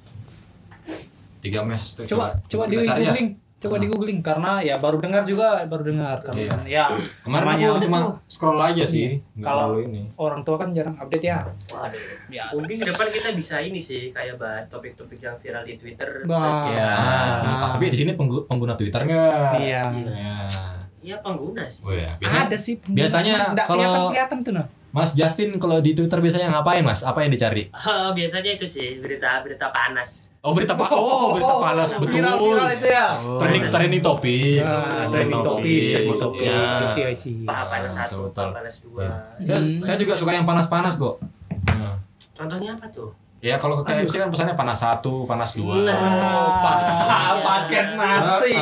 S1: Tiga mes. Tuh,
S2: coba coba di
S1: cari ya.
S2: googling coba di googling karena ya baru dengar juga baru dengar karena
S1: Iya.
S2: kan, ya
S1: Kemarin
S2: namanya
S1: aku cuma scroll aja sih, nggak
S2: Kalau-
S1: ini.
S2: orang tua kan jarang update ya
S5: Waduh.
S2: biasa
S6: Mungkin ke depan kita bisa ini sih kayak bahas topik-topik yang viral di Twitter.
S2: Bah.
S6: Ya,
S1: Ah, tapi di sini penggu- pengguna Twitter nggak?
S2: iya
S1: Ya.
S6: Iya pengguna sih.
S1: Oh ya, biasanya
S2: ada sih
S1: biasanya
S2: nggak
S1: kalau-
S2: kelihatan kelihatan tuh nah
S1: Mas Justin kalau di Twitter biasanya ngapain Mas? Apa yang dicari?
S6: Ah, <laughs> biasanya itu sih berita-berita panas.
S1: Oh berita pa Oh berita panas betul.
S2: viral viral itu ya
S1: Trending trending topik.
S2: Nah,
S4: Oh,
S2: trending
S4: topik,
S2: topik trending topik isi isi
S6: panas satu, panas dua.
S1: Iya. Saya, saya juga suka yang panas-panas kok. Nah.
S6: Contohnya apa tuh?
S1: Ya kalau ke KFC kan pesannya panas satu, panas dua.
S6: Nah.
S2: oh pa- paket nasi.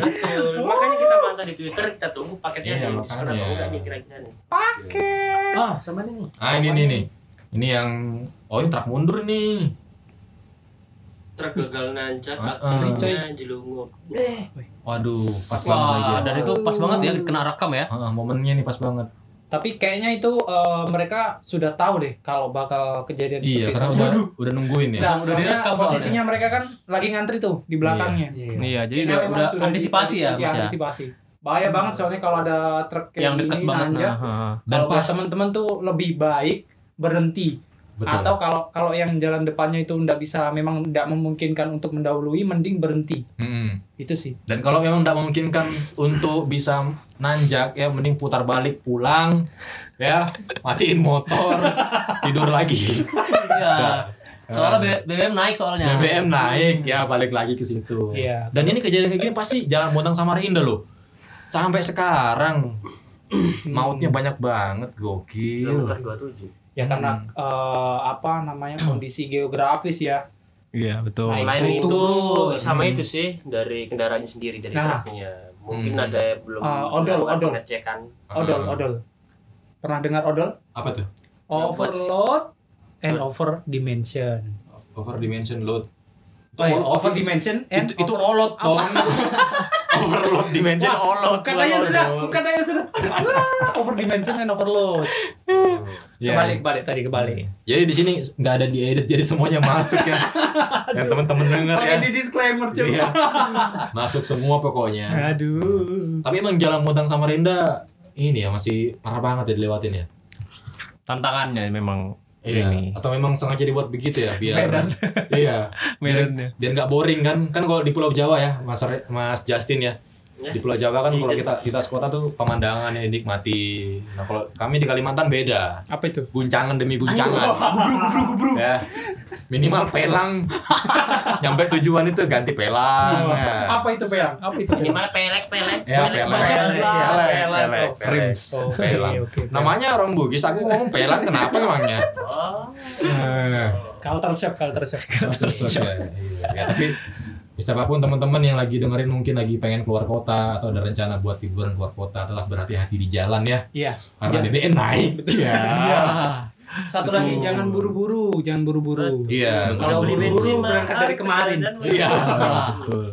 S6: Betul. Makanya kita pantau di Twitter, kita tunggu paketnya
S1: Iya,
S6: nih. Diskon apa
S1: makanya.
S6: enggak nih kira-kira nih.
S5: Ah sama ini nih.
S1: Ah ini nih nih. Ini yang oh ini truk mundur nih.
S6: Truk gagal nanjak,
S1: Heeh.
S6: akhirnya jelungup. Eh,
S1: Waduh, pas banget lagi.
S4: Wah,
S1: ya.
S4: dan itu pas banget ya kena rekam ya.
S1: Heeh, momennya nih pas banget.
S2: tapi kayaknya itu eh, mereka sudah tahu deh kalau bakal kejadian
S1: Iya,
S2: seperti
S1: karena
S2: itu.
S1: udah udah nungguin ya.
S2: Nah,
S4: Udah direkam
S2: posisinya mereka kan lagi ngantri tuh di belakangnya.
S4: Iya, jadi
S2: Ini
S4: udah,
S2: memang
S4: udah
S2: sudah
S4: antisipasi ya, Mas ya.
S2: antisipasi. Bahaya banget soalnya kalau ada truk kayak
S4: Yang dekat banget
S2: nanjak.
S4: nah.
S1: Dan pas
S2: teman-teman tuh lebih baik berhenti.
S1: Betul.
S2: Atau kalau kalau yang jalan depannya itu nggak bisa memang nggak memungkinkan untuk mendahului, mending berhenti.
S1: Mm-mm.
S2: Itu sih.
S1: Dan kalau memang tidak memungkinkan untuk bisa nanjak ya mending putar balik pulang ya matiin motor tidur lagi
S4: Iya. Soalnya B- BBM naik soalnya.
S1: BBM naik ya balik lagi ke situ
S2: Iya.
S1: dan ini kejadian kayak gini pasti jalan Bontang Samarinda loh sampai sekarang <clears throat> mautnya banyak banget gokil
S6: kilometer 27.
S2: Ya karena eh, apa namanya <clears throat> kondisi geografis ya.
S4: Iya, betul.
S2: Nah,
S6: Selain
S2: itu
S6: itu, sama
S2: Hmm.
S6: itu sih dari kendaraannya sendiri dari
S2: Nah.
S6: truknya. Mungkin
S1: Hmm.
S6: ada yang belum
S2: Ah, odol, odol.
S6: pengecekan.
S2: Odol,
S1: Ah.
S2: odol. Pernah dengar odol?
S1: apa tuh
S2: Overload and over dimension.
S1: over dimension load
S2: Oh, iya, over dimension and
S1: itu, itu olot dong <laughs> overload dimension olot
S2: katanya
S1: bukan
S2: sudah, katanya sudah. over dimension and overload.
S1: Ya.
S2: Kebalik, kebalik tadi kebalik.
S1: Jadi di sini nggak ada diedit, jadi semuanya masuk ya. <laughs> Yang teman-teman denger ya.
S2: Pakai di disclaimer coba.
S1: Iya. <laughs> Masuk semua pokoknya.
S2: Aduh.
S1: Tapi emang jalan Bontang Samarinda ini ya masih parah banget ya dilewatin ya.
S4: Tantangannya memang
S1: Iya.
S4: ini.
S1: Atau memang sengaja dibuat begitu ya biar
S2: Medan.
S1: iya. <laughs> Biar,
S4: Medannya.
S1: biar nggak boring kan? Kan kalau di Pulau Jawa ya, Mas Mas Justin ya.
S6: Ya.
S1: Di Pulau Jawa kan kalau kita di tas kota tuh pemandangan yang dinikmati. Nah, kalau kami di Kalimantan beda.
S2: Apa itu?
S1: guncangan demi guncangan. Ya. Minimal pelang. <laughs> Nyampe tujuan itu ganti pelang. Ya.
S2: Apa itu pelang? Apa itu?
S5: Minimal pelek-pelek.
S1: Ya, pelang.
S2: Pelek, ya,
S1: Pelek,
S2: pelek.
S1: pelek, pelek.
S2: Oh, Oke,
S1: Pelang.
S2: oke.
S1: Namanya orang Bugis, aku ngomong pelang kenapa emangnya?
S5: Oh.
S1: Eh,
S2: Culture shock, culture shock.
S1: terus ya, iya. Ya, siapa pun teman-teman yang lagi dengerin mungkin lagi pengen keluar kota atau ada rencana buat liburan keluar kota adalah berhati-hati di jalan ya.
S2: Iya.
S1: karena BBM naik. Ya
S2: Satu lagi jangan buru-buru, jangan buru-buru.
S1: iya
S2: Kalau buru-buru
S6: bensin,
S2: berangkat dari kemarin.
S1: iya. Betul.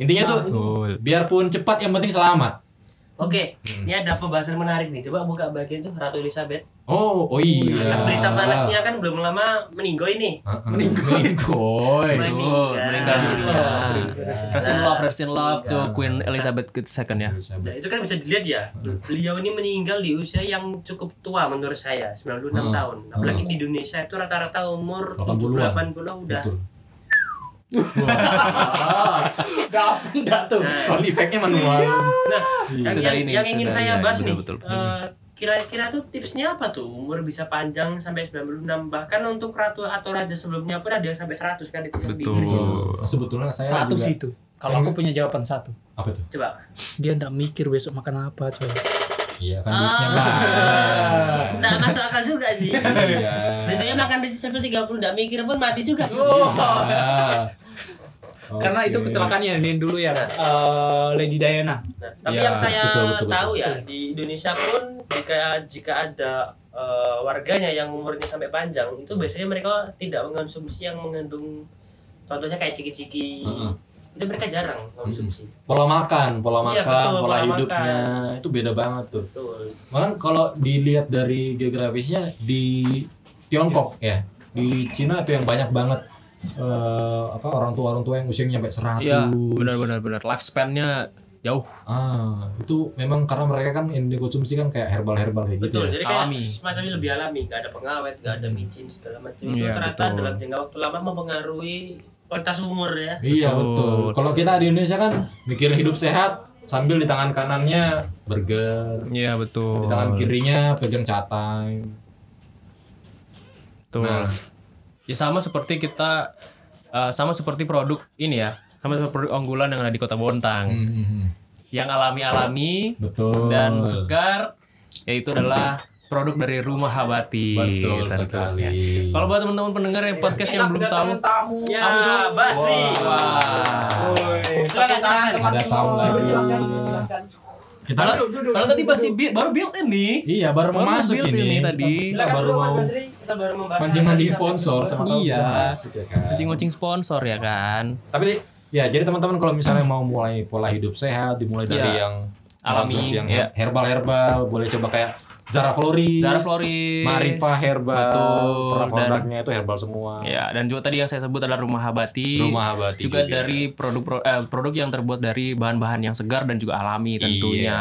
S1: Intinya tuh
S4: Betul.
S1: biarpun cepat yang penting selamat
S6: Oke,
S1: Hmm.
S6: ini ada pembahasan menarik nih. Coba buka bagian itu Ratu Elizabeth.
S1: oh oh iya
S6: Nah, berita panasnya kan belum lama meninggal ini.
S1: meninggoy meninggoy
S4: Betul, meninggal dunia.
S6: Meninggal.
S4: Rest in love, rest in love to Queen Elizabeth II ya.
S6: Nah, itu kan bisa dilihat ya. Beliau ini meninggal di usia yang cukup tua menurut saya, 96
S1: Hmm.
S6: tahun. Apalagi di Indonesia itu rata-rata umur
S1: 80-an.
S6: 80 udah.
S1: betul
S2: Dapet enggak tuh?
S6: Nah,
S1: sound effectnya manual
S6: Nah, yang,
S4: Sudah
S6: yang,
S4: ini,
S6: yang ingin
S4: sudah,
S6: saya
S4: ya,
S6: bahas
S4: betul,
S6: nih,
S4: betul.
S6: eh, kira-kira tuh tipsnya apa tuh umur bisa panjang sampai 96 bahkan untuk ratu atau raja sebelumnya pun ada yang sampai 100 kan itu yang di
S4: Betul.
S1: Nah, sebetulnya saya
S2: Satu
S1: juga-
S2: sih itu. Kalau aku punya jawaban satu.
S1: apa tuh
S6: Coba.
S2: Dia enggak mikir besok makan apa, coy.
S1: iya kan duitnya
S6: Ah.
S1: banyak
S6: Nggak masuk akal juga sih.
S1: iya
S6: Biasanya makan di level 30 nggak mikir pun mati juga.
S1: Ah.
S2: Karena itu
S1: Oke.
S2: kecelakaannya ini dulu ya, eh, Lady Diana.
S6: Nah, tapi
S4: Ya,
S6: yang saya
S1: betul, betul,
S6: tahu
S1: betul.
S6: ya di Indonesia pun jika jika ada eh, warganya yang umurnya sampai panjang itu biasanya mereka tidak mengonsumsi yang mengandung contohnya kayak ciki-ciki
S1: Heeh.
S6: itu mereka jarang konsumsi.
S1: pola makan pola
S6: Iya,
S1: makan
S6: betul,
S1: pola
S6: pola
S1: hidupnya itu beda banget tuh
S6: Betul.
S1: Bahkan kalau dilihat dari geografisnya di Tiongkok ya, di Cina itu yang banyak banget eh, apa orang tua orang tua yang usianya sampai 100.
S4: Iya, benar benar benar. Lifespan-nya jauh.
S1: Ah, itu memang karena mereka kan yang dikonsumsi kan kayak herbal-herbal kayak gitu
S6: Betul,
S1: ya.
S6: jadi kayak
S4: Alami.
S6: semacam lebih alami, gak ada pengawet, gak ada micin segala macam. Itu
S4: Iya,
S6: ternyata
S4: betul.
S6: dalam jangka waktu lama mempengaruhi kualitas umur ya.
S1: Iya
S4: Betul.
S1: betul. Kalau kita di Indonesia kan mikir hidup sehat sambil di tangan kanannya burger,
S4: Iya, betul.
S1: di tangan kirinya pegang catai.
S4: Betul.
S1: Nah.
S4: Ya sama seperti kita eh, sama seperti produk ini ya. Sama seperti produk unggulan yang ada di Kota Bontang.
S1: Hmm,
S4: Yang alami-alami
S1: betul.
S4: dan segar yaitu adalah produk dari Rumah Habati.
S1: Betul
S4: tentunya.
S1: sekali.
S4: Kalau buat teman-teman pendengar yang podcast yang belum tahu,
S2: tamu.
S6: Ya,
S4: Apa itu?
S6: Basri.
S4: wah.
S6: Silakan tangan.
S1: Ada tamu lagi. Kita
S4: Kalau tadi masih bi- baru built in nih.
S1: Iya, baru mau masuk
S4: build
S1: ini.
S4: ini tadi.
S1: Kita mau
S6: Basri. Kita baru membahas
S1: mancing-mancing sponsor sama tahu
S4: Iya.
S1: masuk ya kan.
S4: Mancing-mancing sponsor ya kan.
S1: Tapi ya jadi teman-teman kalau misalnya mau mulai pola hidup sehat dimulai dari
S4: Iya.
S1: yang
S4: Alami,
S1: yang
S4: iya.
S1: herbal-herbal, boleh coba kayak Zara Floris,
S4: Zara Floris.
S1: Marifa Herbal,
S4: Betul,
S1: karena
S4: dan-
S1: produknya itu herbal semua.
S4: Ya, dan juga tadi yang saya sebut adalah Rumah Habati.
S1: Rumah Habati
S4: juga,
S1: juga.
S4: dari produk eh, produk yang terbuat dari bahan-bahan yang segar dan juga alami tentunya.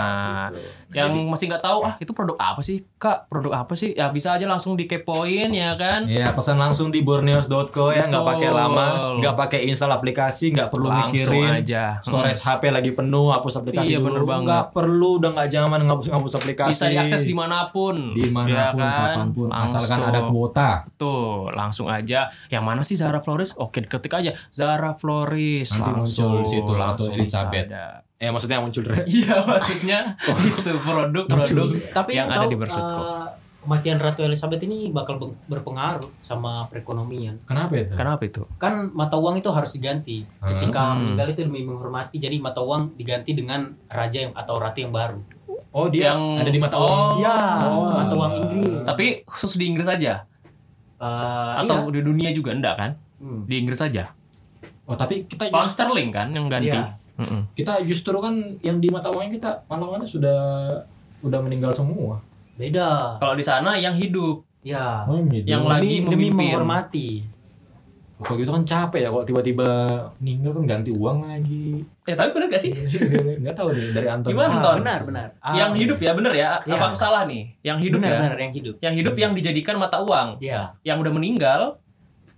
S1: Iya.
S4: Yang masih nggak tahu ah itu produk apa sih kak produk apa sih ya bisa aja langsung dikepoin ya kan
S1: Iya, pesan langsung di borneos.co ya, nggak pakai lama, nggak pakai install aplikasi, nggak perlu
S4: Langsung
S1: mikirin
S4: aja.
S1: storage HP lagi penuh, hapus aplikasi
S4: Iya,
S1: dulu. Nggak perlu, udah nggak zaman ngapus ngapus aplikasi.
S4: bisa diakses di
S1: mana pun di mana pun,
S4: ya kan?
S1: kapan pun, asalkan
S4: Langsung.
S1: ada kuota.
S4: Tuh, langsung aja. Yang mana sih Zara Flores? Oke, ketik aja Zara Flores.
S1: Nanti
S4: langsung
S1: muncul di situ,
S4: langsung
S1: Elizabeth.
S4: ada.
S1: Eh, maksudnya muncul Re. <laughs>
S4: Iya, maksudnya itu produk-produk
S5: Tapi
S4: yang ada di Bersutko.
S5: eh, kematian Ratu Elizabeth ini bakal ber- berpengaruh sama perekonomian.
S1: Kenapa itu?
S4: Kenapa itu?
S5: Kan mata uang itu harus diganti. Ketika
S4: Hmm.
S5: meninggal itu demi menghormati, jadi mata uang diganti dengan raja yang atau ratu yang baru.
S1: Oh, dia
S4: Yang-
S1: ada di mata
S4: Oh.
S1: uang.
S5: Ya,
S1: Oh,
S5: mata uang. Inggris.
S4: Tapi khusus di Inggris saja
S5: Eh,
S4: atau
S5: iya.
S4: di dunia juga enggak kan?
S5: Hmm.
S4: Di Inggris saja.
S1: Oh, tapi kita
S4: Pound sterling kan yang ganti.
S5: Iya.
S4: Mm-mm.
S1: kita justru kan yang di mata uangnya kita pahlawannya sudah udah meninggal semua.
S5: Beda.
S4: Kalau di sana yang hidup,
S5: Ya.
S1: Oh, gitu.
S4: yang lagi
S5: demi, menghormati.
S1: Kalau gitu kan capek ya kalau tiba-tiba meninggal kan ganti uang lagi.
S4: Eh tapi bener gak sih? <laughs>
S1: Enggak tahu deh dari Anton.
S4: Gimana,
S5: Ah,
S4: Ton?
S5: benar, benar. Ah,
S4: yang hidup ya bener ya?
S5: Iya.
S4: Apa aku salah nih? Yang hidup
S5: benar,
S4: ya?
S5: benar yang hidup.
S4: Yang hidup yang dijadikan mata uang.
S5: Iya.
S4: Yang udah meninggal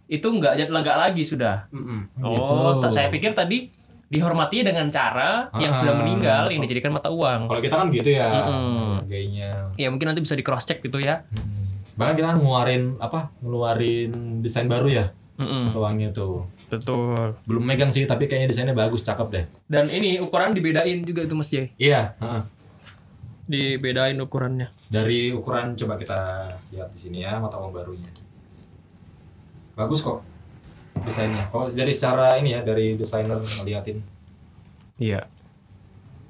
S4: itu enggak lagi sudah.
S5: Mm-mm.
S1: Gitu.
S4: Oh, ta- saya pikir tadi dihormati dengan cara yang
S1: Ah.
S4: sudah meninggal yang dijadikan mata uang.
S1: Kalau kita kan gitu ya.
S4: Mm-mm.
S1: Gayanya.
S4: Ya mungkin nanti bisa di cross check gitu ya.
S1: Hmm. Bahkan kita kan ngeluarin apa? Ngeluarin desain baru ya
S4: Mm-mm.
S1: mata uangnya tuh.
S4: Betul.
S1: Belum megang sih tapi kayaknya desainnya bagus, cakep deh.
S4: Dan ini ukuran dibedain juga itu Mas Jay.
S1: Iya, heeh.
S4: Dibedain ukurannya.
S1: Dari ukuran coba kita lihat di sini ya mata uang barunya. Bagus kok. Desainnya. Kalau dari secara ini ya dari desainer ngeliatin
S4: Iya.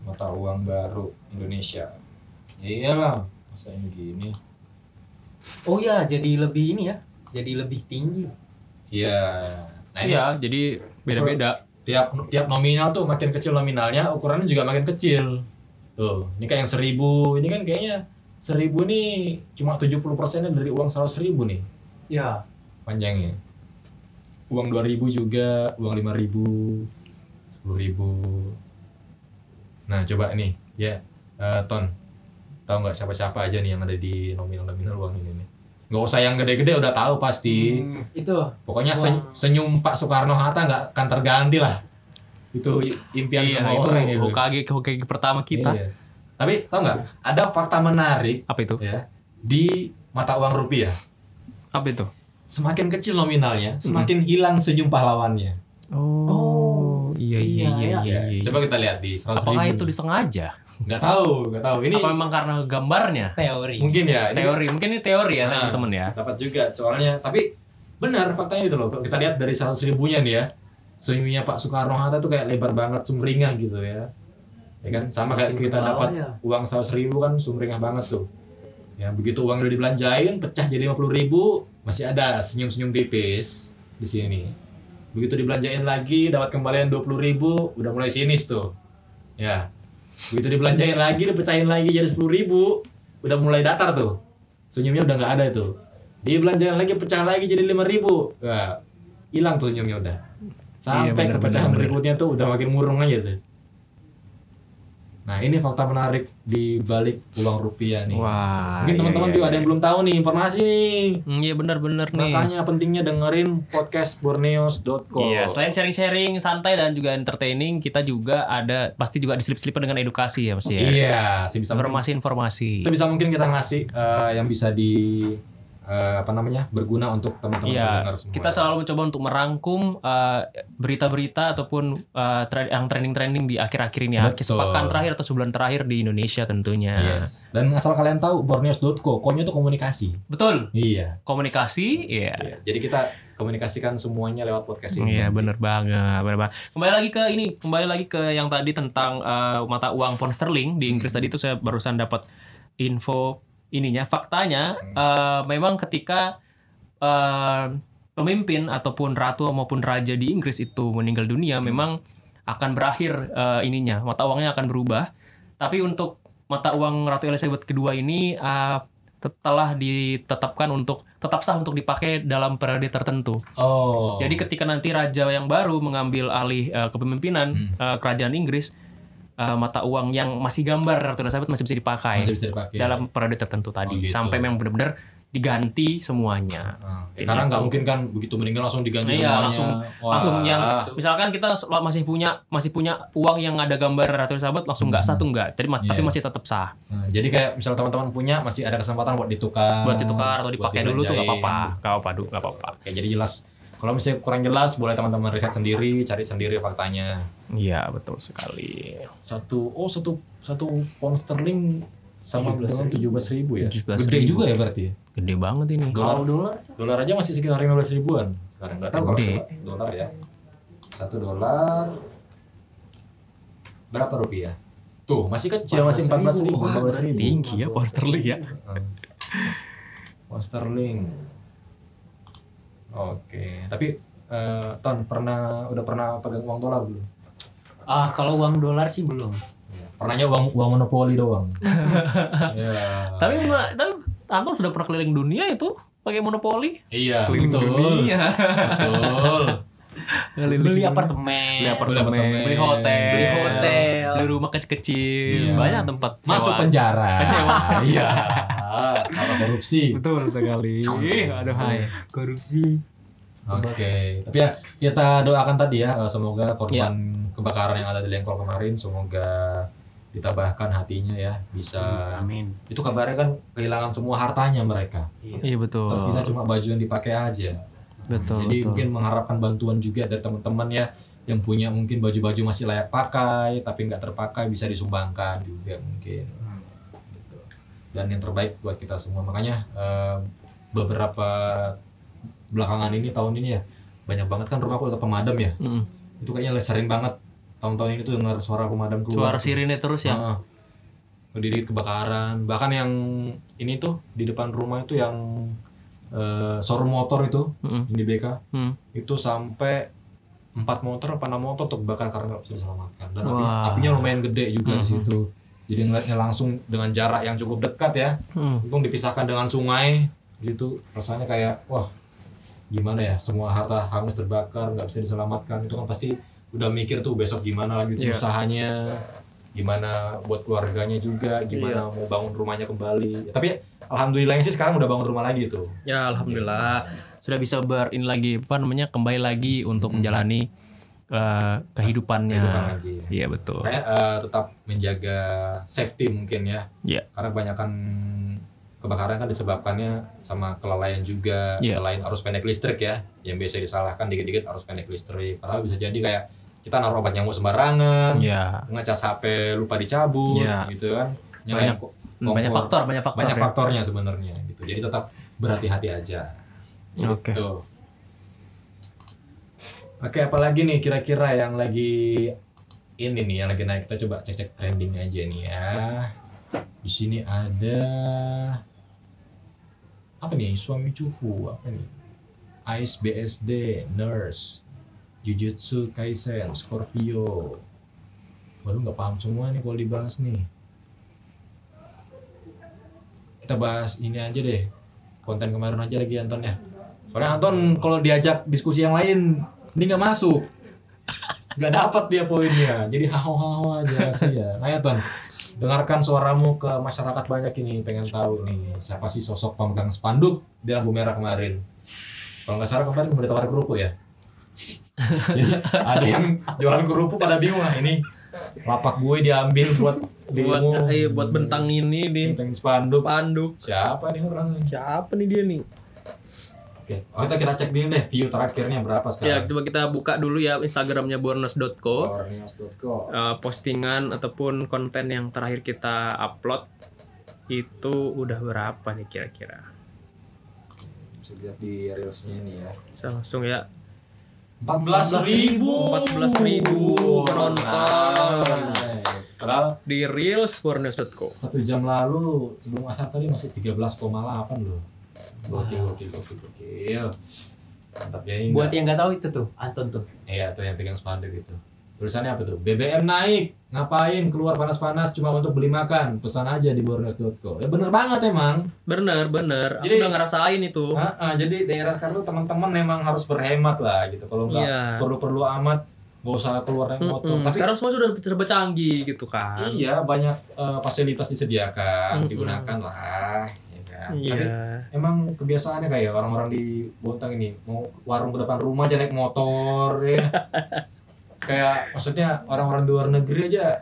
S1: mata uang baru Indonesia. Ya iyalah, masa ini gini.
S5: Oh ya, jadi lebih ini ya. Jadi lebih tinggi.
S1: Iya. Nah ini
S4: Iya, jadi beda-beda.
S1: tiap tiap nominal tuh makin kecil nominalnya, ukurannya juga makin kecil. Tuh, ini kayak yang seribu, ini kan kayaknya seribu nih cuma 70 persennya dari uang seratus ribu nih
S5: Ya.
S1: panjangnya. Uang 2000 juga, uang 5000, 10000. Nah, coba nih, ya eh, Ton. Tahu nggak siapa-siapa aja nih yang ada di nominal-nominal uang ini nih? Nggak usah yang gede-gede udah tahu pasti.
S5: Hmm, itu.
S1: Pokoknya sen- senyum Pak Soekarno Hatta nggak akan terganti lah. Itu impian
S4: Iya,
S1: semua
S4: itu
S1: orang gitu.
S4: UKG UKG pertama kita.
S1: Iya. Tapi tau nggak? Ada fakta menarik
S4: Apa itu?
S1: ya di mata uang rupiah.
S4: Apa itu?
S1: Semakin kecil nominalnya, semakin hilang senyum pahlawannya.
S4: Oh, iya iya iya iya. iya.
S1: Coba kita lihat di 100
S4: Apakah
S1: ribu.
S4: itu disengaja?
S1: Nggak tahu, nggak tahu. Ini
S4: Apa memang karena gambarnya?
S5: Teori.
S1: mungkin ya. ini
S4: Teori, mungkin ini teori ya
S1: Nah,
S4: teman-teman ya.
S1: Dapat juga soalnya. Tapi benar faktanya itu loh. Kalau kita lihat dari 100 ribunya nih ya, senyumnya Pak Soekarno Hatta tuh kayak lebar banget, sumringah gitu ya. Ya kan, sama kayak kita dapat uang 100 ribu kan sumringah banget tuh. Ya begitu uang udah dibelanjain, pecah jadi 50 ribu, masih ada senyum-senyum tipis di sini. Begitu dibelanjain lagi, dapat kembalian 20 ribu, udah mulai sinis tuh. Ya, begitu dibelanjain lagi, dipecahin lagi jadi 10 ribu, udah mulai datar tuh. Senyumnya udah nggak ada itu. Dibelanjain lagi, pecah lagi jadi 5 ribu. Wah, hilang tuh senyumnya udah. Sampai
S4: Iya, bener,
S1: ke pecahan
S4: bener, bener.
S1: berikutnya tuh udah makin murung aja tuh. Nah ini fakta menarik di balik uang rupiah nih.
S4: Wah.
S1: Mungkin
S4: iya,
S1: teman-teman
S4: iya,
S1: juga
S4: iya.
S1: ada yang belum tahu nih informasi nih.
S4: Hmm, Iya benar-benar nih.
S1: Makanya pentingnya dengerin podcast borneos.com.
S4: Iya, selain sharing-sharing santai dan juga entertaining, kita juga ada pasti juga diselip-selipin dengan edukasi ya Mas ya.
S1: Iya, sebisa
S4: Informasi-informasi.
S1: sebisa mungkin kita ngasih eh, yang bisa di eh, apa namanya berguna untuk teman-teman pendengar semua.
S4: kita selalu mencoba untuk merangkum uh, berita-berita ataupun uh, tre- yang trending-trending di akhir-akhir ini ya,
S1: Betul.
S4: sepekan terakhir atau sebulan terakhir di Indonesia tentunya.
S1: Yes. Dan asal kalian tahu borneos.co, konya itu komunikasi.
S4: Betul.
S1: Iya.
S4: Komunikasi, iya.
S1: Iya. Jadi kita komunikasikan semuanya lewat podcast ini.
S4: Iya bener banget, bener banget. Kembali lagi ke ini, kembali lagi ke yang tadi tentang uh, mata uang pound sterling di Inggris tadi itu saya barusan dapat info ininya, faktanya uh, memang ketika uh, pemimpin ataupun ratu maupun raja di Inggris itu meninggal dunia, memang akan berakhir uh, ininya, mata uangnya akan berubah. Tapi untuk mata uang Ratu Elizabeth kedua ini uh, telah ditetapkan untuk tetap sah untuk dipakai dalam periode tertentu.
S1: Oh.
S4: Jadi ketika nanti raja yang baru mengambil alih eh, kepemimpinan
S1: Hmm.
S4: eh, kerajaan Inggris, eh, mata uang yang masih gambar Ratu Elizabeth masih bisa dipakai
S1: masih bisa dipakai.
S4: dalam periode tertentu tadi
S1: Oh, gitu.
S4: sampai memang benar-benar diganti semuanya.
S1: Ah,
S4: Kayak
S1: karena nggak
S4: gitu.
S1: mungkin kan begitu meninggal langsung diganti
S4: Iya,
S1: semuanya.
S4: langsung
S1: Wah.
S4: langsung yang misalkan kita masih punya masih punya uang yang ada gambar Ratu Elizabeth langsung nggak satu nggak, jadi ma- tapi
S1: Iya.
S4: masih tetap sah.
S1: Nah, jadi kayak misal teman-teman punya masih ada kesempatan buat ditukar.
S4: Buat ditukar atau dipakai dulu tuh nggak apa-apa, nggak apa-apa, nggak apa-apa.
S1: Jadi jelas. Kalau misalnya kurang jelas, boleh teman-teman riset sendiri, cari sendiri faktanya.
S4: Iya betul sekali.
S1: Satu, oh satu satu pound sterling sama dengan tujuh belas ribu ya.
S4: 17.000.
S1: Gede juga ya berarti. ya?
S4: Gede banget ini.
S1: Dolar, dolar aja masih sekitar lima belas ribuan. Sekarang nggak tahu kalau dolar ya. Satu dolar berapa rupiah? Tuh masih kecil masih empat belas ribu.
S4: Wah, tinggi ya pound sterling ya.
S1: Pound sterling. Oke, tapi eh, Ton pernah udah pernah pegang uang dolar belum?
S5: Ah, kalau uang dolar sih belum.
S1: Pernahnya uang uang monopoli doang. <laughs> ya.
S4: Tapi Mbak, tapi Anton sudah pernah keliling dunia itu pakai monopoli.
S1: iya
S4: Keliling
S1: betul.
S4: dunia.
S1: Betul. <laughs>
S5: Beli apartemen.
S4: Beli apartemen, beli hotel,
S5: beli hotel.
S4: beli rumah kecil-kecil,
S1: Iya.
S4: banyak tempat
S1: Masuk
S4: sewa.
S1: penjara.
S4: Sewa. <laughs>
S1: Iya. Kalau korupsi.
S4: Betul sekali. Aduh hai.
S5: korupsi.
S1: Oke, tapi ya kita doakan tadi ya eh, semoga korban
S4: Iya.
S1: kebakaran yang ada di Lengkol kemarin semoga ditabahkan hatinya ya bisa
S5: Amin.
S1: itu kabarnya kan kehilangan semua hartanya mereka
S4: Iya betul.
S1: tersisa cuma baju yang dipakai aja
S4: Betul.
S1: jadi
S4: betul.
S1: mungkin mengharapkan bantuan juga dari teman-teman ya yang punya mungkin baju-baju masih layak pakai tapi nggak terpakai bisa disumbangkan juga mungkin Gitu. dan yang terbaik buat kita semua makanya eh, beberapa belakangan ini tahun ini ya banyak banget kan rumahku tetap pemadam ya
S4: Mm.
S1: itu kayaknya sering banget tahun-tahun ini tuh dengar suara pemadam keluar
S4: Suara sirine terus ya.
S1: Heeh. Ngedidit kebakaran bahkan yang ini tuh di depan rumah itu yang eh, showroom motor itu
S4: Mm.
S1: yang di BK
S4: Hmm.
S1: itu sampai empat motor apa enam motor tuh kebakar karena nggak bisa diselamatkan dan api- apinya lumayan gede juga di situ jadi ngeliatnya langsung dengan jarak yang cukup dekat ya
S4: Hmm.
S1: untung dipisahkan dengan sungai gitu rasanya kayak wah gimana ya semua harta hangus terbakar nggak bisa diselamatkan itu kan pasti udah mikir tuh besok gimana lanjutin
S4: Iya.
S1: usahanya gimana buat keluarganya juga
S4: Iya.
S1: gimana mau bangun rumahnya kembali tapi alhamdulillahnya sih sekarang udah bangun rumah lagi tuh
S4: Ya alhamdulillah sudah bisa berin lagi apa namanya kembali lagi untuk menjalani eh, kehidupannya. Iya betul.
S1: Kayak eh, tetap menjaga safety mungkin ya
S4: Iya.
S1: karena kebanyakan kebakaran kan disebabkannya sama kelalaian juga
S4: Iya.
S1: selain arus pendek listrik ya yang biasa disalahkan dikit-dikit arus pendek listrik padahal bisa jadi kayak kita naruh obat nyamuk sembarangan
S4: Iya.
S1: ngecas HP lupa dicabut
S4: Iya.
S1: gitu kan
S4: Banyak-
S1: Nyalain ko-
S4: Banyak
S1: kompor.
S4: faktor, banyak faktor.
S1: banyak
S4: ya.
S1: faktornya sebenarnya gitu jadi tetap berhati-hati aja
S4: Oke.
S1: Gitu. Oke, apalagi nih kira-kira yang lagi ini nih yang lagi naik kita coba cek-cek trending aja nih ya. Di sini ada apa nih? Suami cupu apa nih? Ice BSD, Nurse, Jujutsu Kaisen, Scorpio. Baru nggak paham semua nih kalau dibahas nih. Kita bahas ini aja deh. Konten kemarin aja lagi Anton ya. Soalnya Anton kalau diajak diskusi yang lain ini nggak masuk. Nggak dapat dia poinnya. Jadi haho-haho aja sih ya. Nah ya Ton, dengarkan suaramu ke masyarakat banyak ini pengen tahu nih siapa sih sosok pemegang spanduk di lampu merah kemarin. Kalau nggak salah kemarin udah tawarin kerupuk ya. <laughs> Jadi ada yang jualan kerupuk pada bingung lah ini lapak gue diambil buat
S4: Buat iya, buat bentang ini di
S1: pengen spanduk.
S4: panduk.
S1: Siapa nih orangnya?
S4: Siapa nih dia nih?
S1: Oke, oh, kita kita cek dulu deh view terakhirnya berapa
S4: Ya,
S1: sekarang.
S4: coba kita buka dulu ya Instagramnya bornos.co.
S1: Warnios.co.
S4: Eh, postingan ataupun konten yang terakhir kita upload itu udah berapa nih kira-kira?
S1: Bisa dilihat di reelsnya ini ya.
S4: Bisa langsung ya
S1: 14.000
S4: 14.000 penonton.
S1: Padahal
S4: di reels bornos.co.
S1: satu jam lalu sebelum asar tadi masih 13,8 loh. Gokil, gokil, gokil, gokil. Mantap ya ini.
S5: Buat yang nggak tahu itu tuh, Anton tuh.
S1: Iya tuh yang pegang spanduk itu. Tulisannya apa tuh? BBM naik, ngapain keluar panas-panas cuma untuk beli makan? Pesan aja di bornes.co. Ya bener banget emang.
S4: Bener, bener. Aku
S1: Jadi-
S4: udah ngerasain itu.
S1: Ah, ah, jadi daerah sekarang tuh teman-teman memang harus berhemat lah gitu. Kalau nggak
S4: Iya.
S1: perlu-perlu amat, nggak usah keluar naik motor.
S4: Mm-mm.
S1: Tapi
S4: Sekarang semua sudah serba canggih gitu kan.
S1: Iya, banyak eh, fasilitas disediakan,
S4: Mm-mm.
S1: digunakan lah, ya kan. Tapi
S4: Iya.
S1: emang kebiasaannya kayak orang-orang di Bontang ini mau warung ke depan rumah aja naik motor ya. <laughs> kayak maksudnya orang-orang di luar negeri aja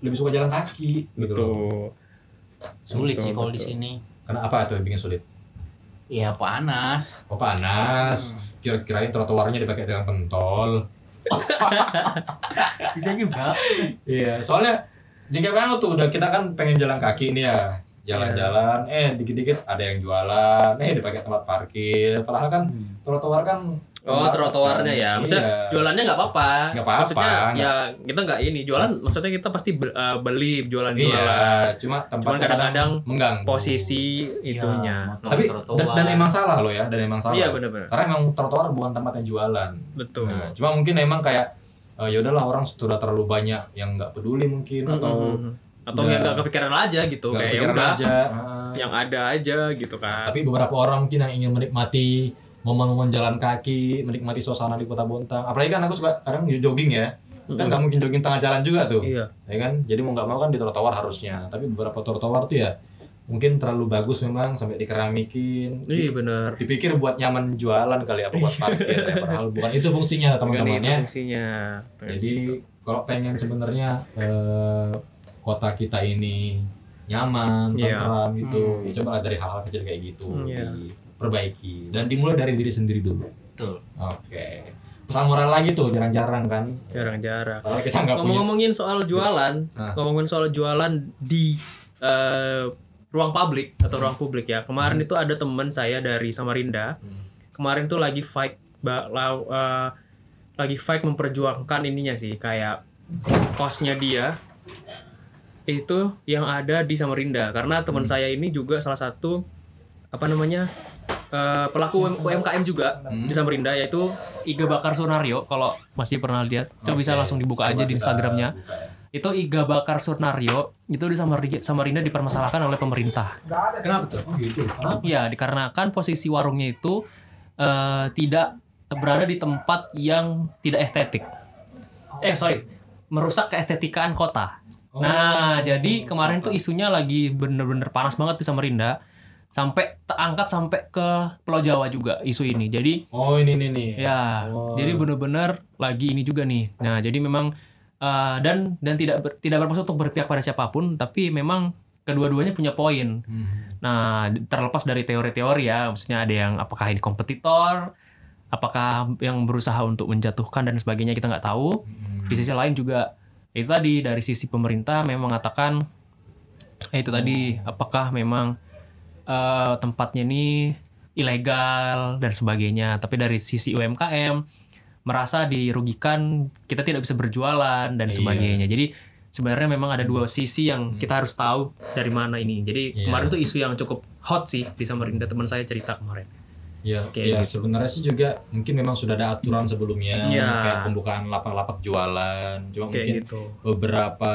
S1: lebih suka jalan kaki gitu loh.
S4: Tuh.
S5: Sulit
S4: Betul,
S5: sih kalau di
S4: betul.
S5: sini.
S1: Karena apa tuh yang bikin sulit?
S5: Iya panas.
S1: Oh panas. Kira-kirain trotoarnya dipakai dengan pentol. <laughs>
S5: Bisa juga.
S1: Iya, soalnya jengkel banget tuh udah kita kan pengen jalan kaki nih ya. Jalan-jalan, eh dikit-dikit ada yang jualan, eh dipakai tempat parkir. Padahal kan trotoar kan
S4: Oh, trotoarnya
S1: kan.
S4: ya. Maksudnya
S1: Iya.
S4: jualannya nggak apa-apa.
S1: Nggak apa-apa,
S4: Maksudnya
S1: nggak-
S4: ya kita nggak ini jualan. Maksudnya kita pasti eh, beli jualan
S1: Iya,
S4: jualan.
S1: cuma tempat
S4: kadang-kadang
S1: mengganggu.
S4: posisi itunya.
S5: Iya,
S1: Tapi
S5: trotoar.
S1: dan, dan emang salah loh ya, dan emang salah.
S4: Iya benar-benar.
S1: Karena emang trotoar bukan tempatnya jualan.
S4: Betul.
S1: Nah, cuma mungkin emang kayak eh, ya udahlah orang sudah terlalu banyak yang nggak peduli mungkin atau
S4: Mm-mm. atau
S1: udah-
S4: yang nggak kepikiran aja gitu
S1: nggak
S4: kayak ya
S1: kepikiran
S4: udah
S1: aja.
S4: Yang ada aja gitu kan.
S1: Tapi beberapa orang mungkin yang ingin menikmati momen-momen jalan kaki, menikmati suasana di Kota Bontang. Apalagi kan aku suka kadang jogging ya. Kan nggak mungkin jogging tengah jalan juga tuh.
S4: Iya.
S1: Ya kan? Jadi mau nggak mau kan di trotoar harusnya. Tapi beberapa trotoar tuh ya mungkin terlalu bagus memang sampai dikeramikin.
S4: Iya benar.
S1: Dipikir buat nyaman jualan kali apa buat parkir ya. Padahal bukan itu fungsinya teman-teman
S4: itu
S1: ya.
S4: fungsinya.
S1: Jadi kalau pengen sebenarnya eh, kota kita ini nyaman,
S4: Iya.
S1: tentram gitu, ya coba dari hal-hal kecil kayak gitu
S4: Iya.
S1: Diperbaiki dan dimulai dari diri sendiri dulu.
S5: Betul.
S1: Oke. Pesan moral lagi tuh jarang-jarang kan.
S4: Jarang-jarang.
S1: Padahal kita nggak punya.
S4: Ngomong-ngomongin soal jualan,
S1: Nah.
S4: ngomongin soal jualan di eh, ruang publik atau ruang publik ya. Kemarin itu ada teman saya dari Samarinda.
S1: Hmm.
S4: Kemarin tuh lagi fight
S6: ba- lau- eh, lagi fight memperjuangkan ininya sih kayak kosnya dia itu yang ada di Samarinda karena teman saya ini juga salah satu apa namanya eh, pelaku UM- UMKM juga di Samarinda yaitu
S4: Iga Bakar Sunario kalau masih pernah lihat itu bisa langsung dibuka
S1: Coba
S4: aja di Instagramnya
S1: buka ya.
S4: itu Iga Bakar Sunario itu di Samarinda, Samarinda dipermasalahkan oleh pemerintah
S1: Kenapa tuh? Oh gitu. Kenapa?
S4: ya dikarenakan posisi warungnya itu eh, tidak berada di tempat yang tidak estetik eh sorry merusak keestetikaan kota
S1: Oh.
S4: nah jadi kemarin tuh isunya lagi bener-bener panas banget di Samarinda sampai terangkat sampai ke Pulau Jawa juga isu ini jadi
S1: Oh ini nih nih.
S4: Ya,
S1: Oh.
S4: jadi benar-benar lagi ini juga nih. Nah, jadi memang eh, dan dan tidak ber- tidak bermaksud untuk berpihak pada siapa pun, tapi memang kedua-duanya punya poin.
S1: Hmm.
S4: Nah, terlepas dari teori-teori ya, maksudnya ada yang apakah ini kompetitor, apakah yang berusaha untuk menjatuhkan dan sebagainya kita nggak tahu. Di sisi lain juga itu tadi dari sisi pemerintah memang mengatakan eh, itu tadi apakah memang eh, tempatnya ini ilegal dan sebagainya. Tapi dari sisi UMKM merasa dirugikan, kita tidak bisa berjualan dan
S1: Iya.
S4: sebagainya. Jadi sebenarnya memang ada dua sisi yang kita harus tahu dari mana ini. Jadi
S1: Iya.
S4: kemarin tuh isu yang cukup hot sih di Samarinda teman saya cerita kemarin.
S1: Ya,
S4: Kayak
S1: ya
S4: gitu.
S1: sebenarnya sih juga mungkin memang sudah ada aturan sebelumnya
S4: Iya.
S1: kayak pembukaan lapak-lapak jualan. Cuma mungkin
S4: Kayak gitu.
S1: beberapa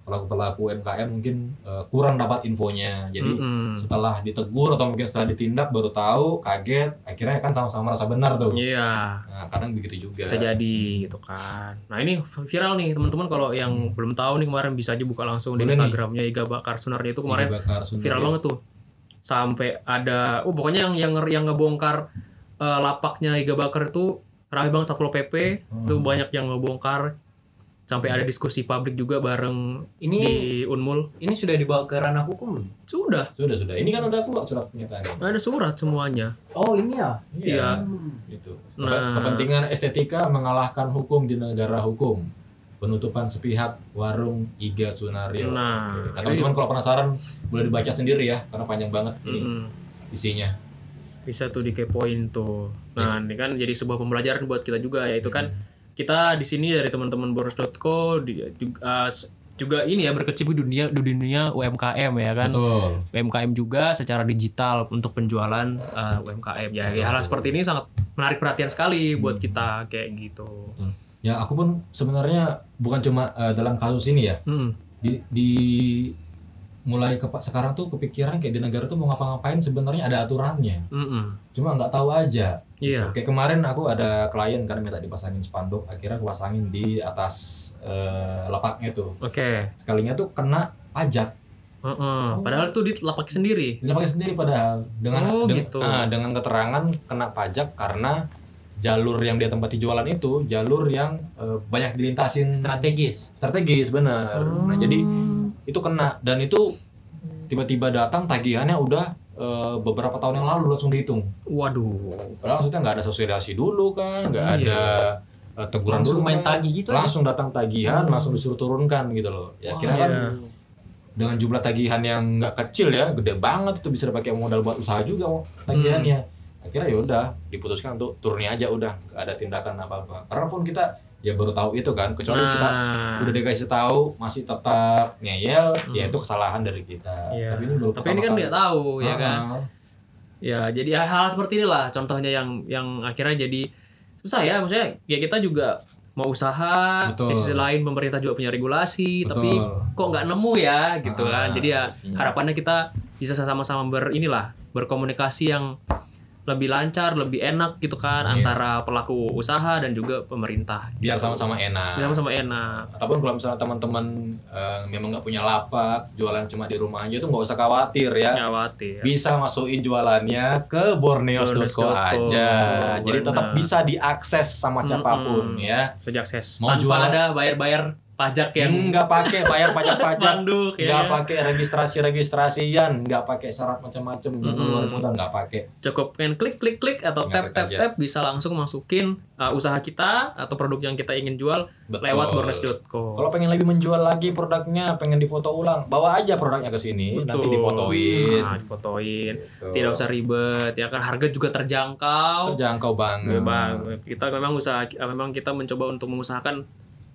S1: pelaku-pelaku UMKM mungkin eh, kurang dapat infonya. Jadi
S4: Mm-mm.
S1: setelah ditegur atau mungkin setelah ditindak baru tahu, kaget, akhirnya kan sama-sama merasa benar tuh.
S4: Iya.
S1: Nah, kadang begitu juga.
S4: bisa jadi gitu kan. Nah ini viral nih teman-teman kalau yang belum tahu nih kemarin bisa aja buka langsung di
S1: Hmm. Boleh nih.
S4: Instagramnya Iga Bakar Sunardi itu kemarin
S1: Ini bakar Sunda
S4: viral
S1: ya.
S4: banget tuh sampai ada oh pokoknya yang yang yang ngebongkar eh, lapaknya Iga Bakar itu ramai banget satpol pp
S1: Hmm.
S4: itu banyak yang ngebongkar sampai ada diskusi publik juga bareng
S5: Ini
S4: di Unmul
S5: ini sudah dibawa ke ranah hukum.
S4: sudah
S1: Sudah, sudah. Ini kan udah keluar surat pernyataannya.
S4: ada surat semuanya
S5: Oh ini ya.
S4: Iya.
S1: Gitu.
S4: Nah.
S1: Kepentingan estetika mengalahkan hukum di negara hukum. Penutupan sepihak warung Iga Sunario.
S4: Nah,
S1: Oke. Nah, teman-teman kalau penasaran boleh dibaca sendiri ya karena panjang banget ini
S4: Mm-mm.
S1: isinya.
S4: bisa tuh dikepoin tuh. Nah, ini kan jadi sebuah pembelajaran buat kita juga yaitu kan kita di sini dari teman-teman boros.co juga, s- juga ini ya berkecimpung di dunia di dunia UMKM ya kan.
S1: Betul.
S4: UMKM juga secara digital untuk penjualan uh, UMKM ya. ya hal seperti ini sangat menarik perhatian sekali buat kita kayak gitu.
S1: Betul. Ya aku pun sebenarnya bukan cuma eh, dalam kasus ini ya.
S4: Mm.
S1: Di, di mulai ke sekarang tuh kepikiran kayak di negara tuh mau ngapa-ngapain sebenarnya ada aturannya.
S4: Mm-mm.
S1: Cuma nggak tahu aja.
S4: Iya.
S1: Kayak kemarin aku ada klien kan minta dipasangin spanduk, akhirnya aku pasangin di atas eh, lapaknya tuh.
S4: Oke.
S1: Sekalinya tuh kena pajak.
S4: Heeh. Padahal tuh di lapak sendiri.
S1: Dia pakai sendiri padahal dengan
S4: Oh,
S1: deng-
S4: gitu.
S1: ah, dengan keterangan kena pajak karena jalur yang dia tempati jualan itu jalur yang eh, banyak dilintasin
S5: Strategis.
S1: strategis benar. Nah, jadi
S4: Hmm.
S1: itu kena dan itu tiba-tiba datang tagihannya udah eh, beberapa tahun yang lalu langsung dihitung.
S4: Waduh.
S1: Padahal maksudnya nggak ada sosialisasi dulu kan, nggak
S4: Iya.
S1: ada eh, teguran
S5: Langsung
S1: dulu
S5: main
S1: kan.
S5: tagih gitu aja.
S1: langsung datang tagihan, langsung disuruh turunkan gitu loh. Ya
S5: Wah,
S1: kira kan
S4: iya.
S1: dengan jumlah tagihan yang nggak kecil ya, gede banget itu bisa dipakai modal buat usaha juga oh, tagihannya. Akhirnya ya udah diputuskan untuk turunnya aja udah nggak ada tindakan apa-apa. Karena pun kita ya baru tahu itu kan, kecuali kita
S4: Nah.
S1: udah dikasih tahu masih tetap ngeyel, ya itu kesalahan dari kita.
S4: Iya.
S1: Tapi ini baru
S4: Tapi ini kan nggak tahu ya kan.
S1: Ah,
S4: Ya, jadi hal-hal seperti inilah contohnya yang yang akhirnya jadi susah ya. Maksudnya ya kita juga mau usaha,
S1: Betul.
S4: di sisi lain pemerintah juga punya regulasi,
S1: Betul.
S4: tapi kok nggak nemu ya gitu
S1: Ah,
S4: kan. Jadi ya
S1: pastinya.
S4: harapannya kita bisa sama-sama ber inilah berkomunikasi yang lebih lancar, lebih enak gitu kan
S1: Iya.
S4: antara pelaku usaha dan juga pemerintah.
S1: biar sama-sama enak.
S4: Sama-sama enak.
S1: ataupun kalau misalnya teman-teman eh, memang nggak punya lapak jualan cuma di rumah aja tuh nggak usah khawatir ya
S4: Khawatir.
S1: bisa masukin jualannya ke borneos.co aja jadi tetap bisa diakses sama siapa pun
S4: Mm-mm.
S1: ya
S4: Bisa diakses
S1: Mau
S4: tanpa
S1: jualan-
S4: ada bayar-bayar pajak yang
S1: nggak pakai bayar pajak-pajak <laughs>
S4: Spanduk, ya.
S1: nggak pakai registrasi-registrasian nggak pakai syarat macam-macam nggak keluar kota nggak pakai
S4: cukup kan klik klik klik atau
S1: Tinggal
S4: tap tap
S1: aja.
S4: tap bisa langsung masukin uh, usaha kita atau produk yang kita ingin jual
S1: Betul.
S4: lewat bornes.co.
S1: kalau pengen lebih menjual lagi produknya pengen difoto ulang bawa aja produknya ke sini nanti difotoin
S4: Nah, difotoin.
S1: Gitu.
S4: Tidak usah ribet ya kan harga juga terjangkau.
S1: terjangkau banget
S4: Bang, kita memang usaha memang kita mencoba untuk mengusahakan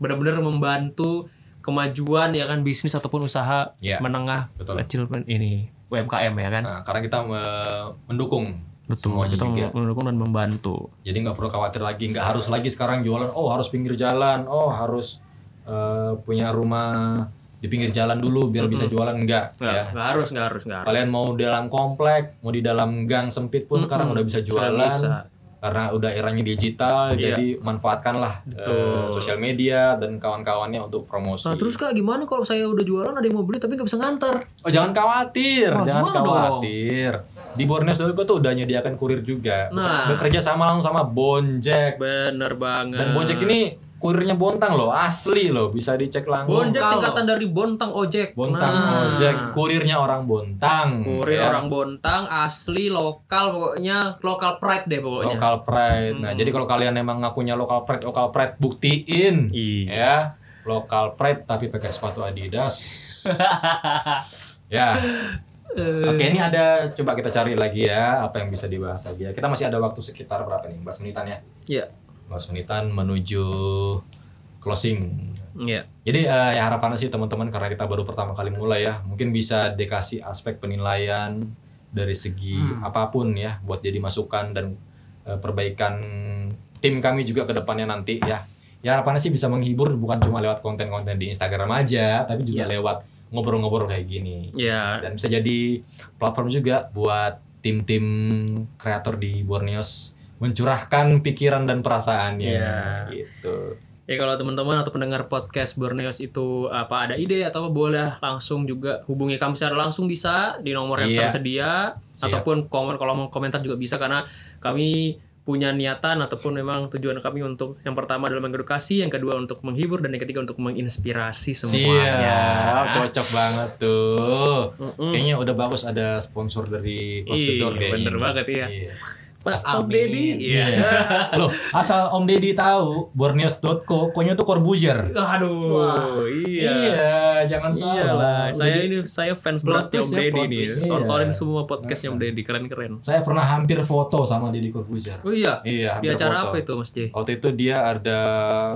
S4: benar-benar membantu kemajuan ya kan bisnis ataupun usaha
S1: Ya,
S4: menengah
S1: betul.
S4: kecil ini UMKM ya kan.
S1: Nah, karena kita me- mendukung
S4: Betul,
S1: semuanya
S4: kita
S1: juga.
S4: mendukung dan membantu.
S1: Jadi nggak perlu khawatir lagi, nggak harus lagi sekarang jualan. Oh harus pinggir jalan, oh harus eh, punya rumah di pinggir jalan dulu biar bisa jualan enggak
S4: Nggak,
S1: ya.
S4: nggak harus, nggak harus, nggak harus.
S1: Kalian mau dalam komplek, mau di dalam gang sempit pun sekarang udah bisa jualan.
S4: bisa.
S1: Karena udah eranya digital,
S4: Iya.
S1: jadi manfaatkanlah eh, sosial media dan kawan-kawannya untuk promosi.
S4: Nah, terus kak gimana kalau saya udah jualan ada yang mau beli tapi nggak bisa nganter?
S1: Oh jangan khawatir,
S4: Wah,
S1: jangan
S4: gimana dong?
S1: khawatir. Di Borneo.co tuh udah nyediakan kurir juga.
S4: Nah.
S1: Bekerja sama langsung sama Bonjek.
S4: Bener banget.
S1: Dan Bonjek ini kurirnya Bontang loh, asli loh, bisa dicek langsung.
S4: Bonjek singkatan dari Bontang Ojek.
S1: Bontang
S4: Nah,
S1: Ojek, kurirnya orang Bontang.
S4: Kurir
S1: ya.
S4: orang Bontang asli lokal pokoknya lokal pride deh pokoknya.
S1: Local pride. Nah, jadi kalau kalian emang ngakunya local pride, local pride buktiin.
S4: Iya.
S1: Ya, local pride tapi pakai sepatu Adidas. <laughs> ya. Oke, ini ada coba kita cari lagi ya apa yang bisa dibahas lagi ya. Kita masih ada waktu sekitar berapa nih? 15 menitan ya.
S4: Iya.
S1: 15 menitan menuju closing.
S4: Iya.
S1: Jadi eh, ya harapannya sih teman-teman karena kita baru pertama kali mulai ya, mungkin bisa dikasih aspek penilaian dari segi apa pun ya buat jadi masukan dan eh, perbaikan tim kami juga ke depannya nanti ya. Ya harapannya sih bisa menghibur bukan cuma lewat konten-konten di Instagram aja, tapi juga lewat ngobrol-ngobrol kayak gini.
S4: Iya.
S1: Dan bisa jadi platform juga buat tim-tim kreator di Borneos mencurahkan pikiran dan perasaannya
S4: Iya.
S1: gitu.
S4: Ya kalau teman-teman atau pendengar podcast Borneos itu apa ada ide atau apa boleh langsung juga hubungi kami secara langsung bisa di nomor yang
S1: Iya.
S4: tersedia
S1: Siap.
S4: ataupun komen kalau mau komentar juga bisa karena kami punya niatan ataupun memang tujuan kami untuk yang pertama adalah mengedukasi, yang kedua untuk menghibur dan yang ketiga untuk menginspirasi semuanya.
S1: Siap, cocok banget tuh. Kayaknya udah bagus ada sponsor dari Close the
S4: Iya,
S1: Door kayaknya.
S4: bener banget, iya. Pas Om. Deddy, iya. <laughs>
S1: Loh, asal Om Deddy tahu, borneos.co, koknya tuh Corbuzier.
S4: Aduh, iya.
S1: jangan
S4: Iyalah,
S1: salah.
S4: saya ini saya fans berat
S1: Plot
S4: Om
S1: ya,
S4: Deddy nih.
S1: twist.
S4: Tontonin
S1: Iya.
S4: semua podcastnya Om Deddy, keren-keren.
S1: Saya pernah hampir foto sama Deddy Corbuzier.
S4: Oh iya,
S1: Iya,
S4: di acara
S1: foto.
S4: apa itu Mas J?
S1: Waktu itu dia ada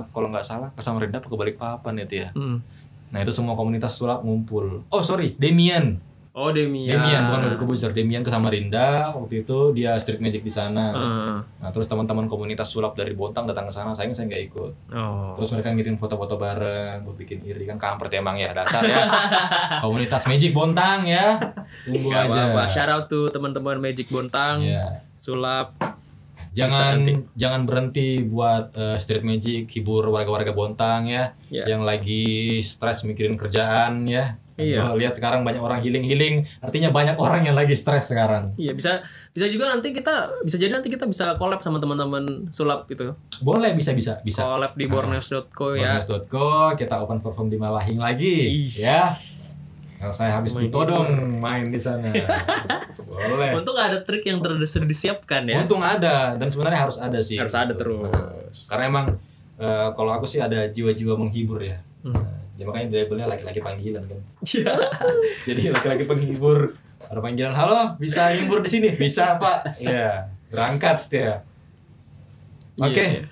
S1: kalau nggak salah ke Samarinda atau ke Balikpapan itu ya.
S4: Hmm.
S1: Nah itu semua komunitas sulap ngumpul. Oh sorry, Demian.
S4: Oh Demian.
S1: Demian bukan Deddy Corbuzier. Demian ke Samarinda. Waktu itu dia street magic di sana.
S4: Heeh.
S1: Nah terus teman-teman komunitas sulap dari Bontang datang ke sana, sayangnya saya nggak ikut.
S4: Oh.
S1: Terus mereka ngirim foto-foto bareng, gue bikin iri kan kampret emang ya dasar ya. <laughs> komunitas Magic Bontang ya. Tunggu
S4: Gak
S1: aja.
S4: apa-apa. Shout out to teman-teman Magic Bontang,
S1: Ya.
S4: sulap.
S1: Jangan jangan berhenti buat eh, street magic hibur warga-warga Bontang ya,
S4: Ya.
S1: yang lagi stres mikirin kerjaan ya.
S4: Iya.
S1: Gua lihat sekarang banyak orang healing-healing, artinya banyak orang yang lagi stres sekarang.
S4: Iya bisa bisa juga nanti kita bisa jadi nanti kita bisa collab sama teman-teman sulap gitu.
S1: Boleh bisa bisa bisa.
S4: Collab di borneos.co ya.
S1: Borneos.co kita open perform di Malahing lagi
S4: Ih.
S1: ya. Kalau saya habis
S4: Main
S1: ditodong <laughs> main di sana. Boleh.
S4: Untuk ada trik yang ter- sudah disiapkan ya.
S1: Untung ada dan sebenarnya harus ada sih.
S4: Harus ada terus.
S1: Karena emang eh, kalau aku sih ada jiwa-jiwa menghibur ya.
S4: Hmm.
S1: Ya makanya labelnya laki-laki panggilan kan. <laughs> Jadi laki-laki penghibur. Ada panggilan, halo bisa hibur di sini? Bisa pak. Iya, berangkat ya. Oke.
S4: Iya, iya.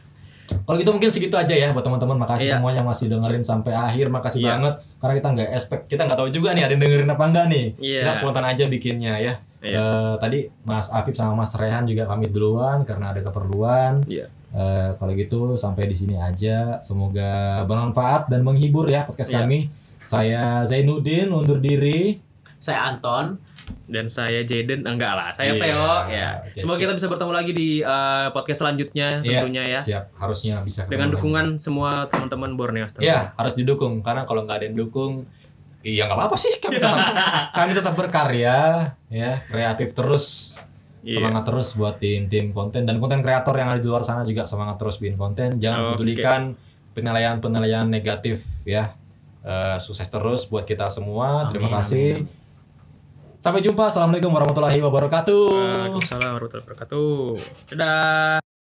S1: Kalau gitu mungkin segitu aja ya buat teman-teman. Makasih
S4: Iya.
S1: semuanya masih dengerin sampai akhir. Makasih
S4: Iya.
S1: banget karena kita nggak expect, kita nggak tahu juga nih ada yang dengerin apa enggak nih.
S4: Iya.
S1: Kita spontan aja bikinnya ya.
S4: Iya.
S1: Eh, tadi Mas Apip sama Mas Rehan juga pamit duluan karena ada keperluan.
S4: Iya.
S1: Eh, kalau gitu sampai di sini aja. Semoga bermanfaat dan menghibur ya podcast
S4: Iya.
S1: kami. Saya Zainuddin undur diri.
S5: Saya Anton.
S4: Dan saya Jaden enggak lah, saya
S1: Iya.
S4: Theo ya.
S1: Oke,
S4: Semoga kita bisa bertemu lagi di uh, podcast selanjutnya
S1: Iya,
S4: tentunya ya.
S1: Siap, harusnya bisa.
S4: Dengan dukungan semua teman-teman Borneo
S1: lagi. Iya, harus didukung karena kalau nggak ada yang dukung Iya nggak apa-apa sih kami tetap <laughs> kami tetap berkarya ya kreatif terus
S4: yeah.
S1: semangat terus buat tim-tim konten dan konten kreator yang ada di luar sana juga semangat terus bikin konten jangan
S4: oh,
S1: pedulikan penilaian-penilaian negatif ya uh, sukses terus buat kita semua amin, terima kasih. Sampai jumpa. Assalamualaikum warahmatullahi wabarakatuh.
S4: Waalaikumsalam warahmatullahi wabarakatuh. Dadah.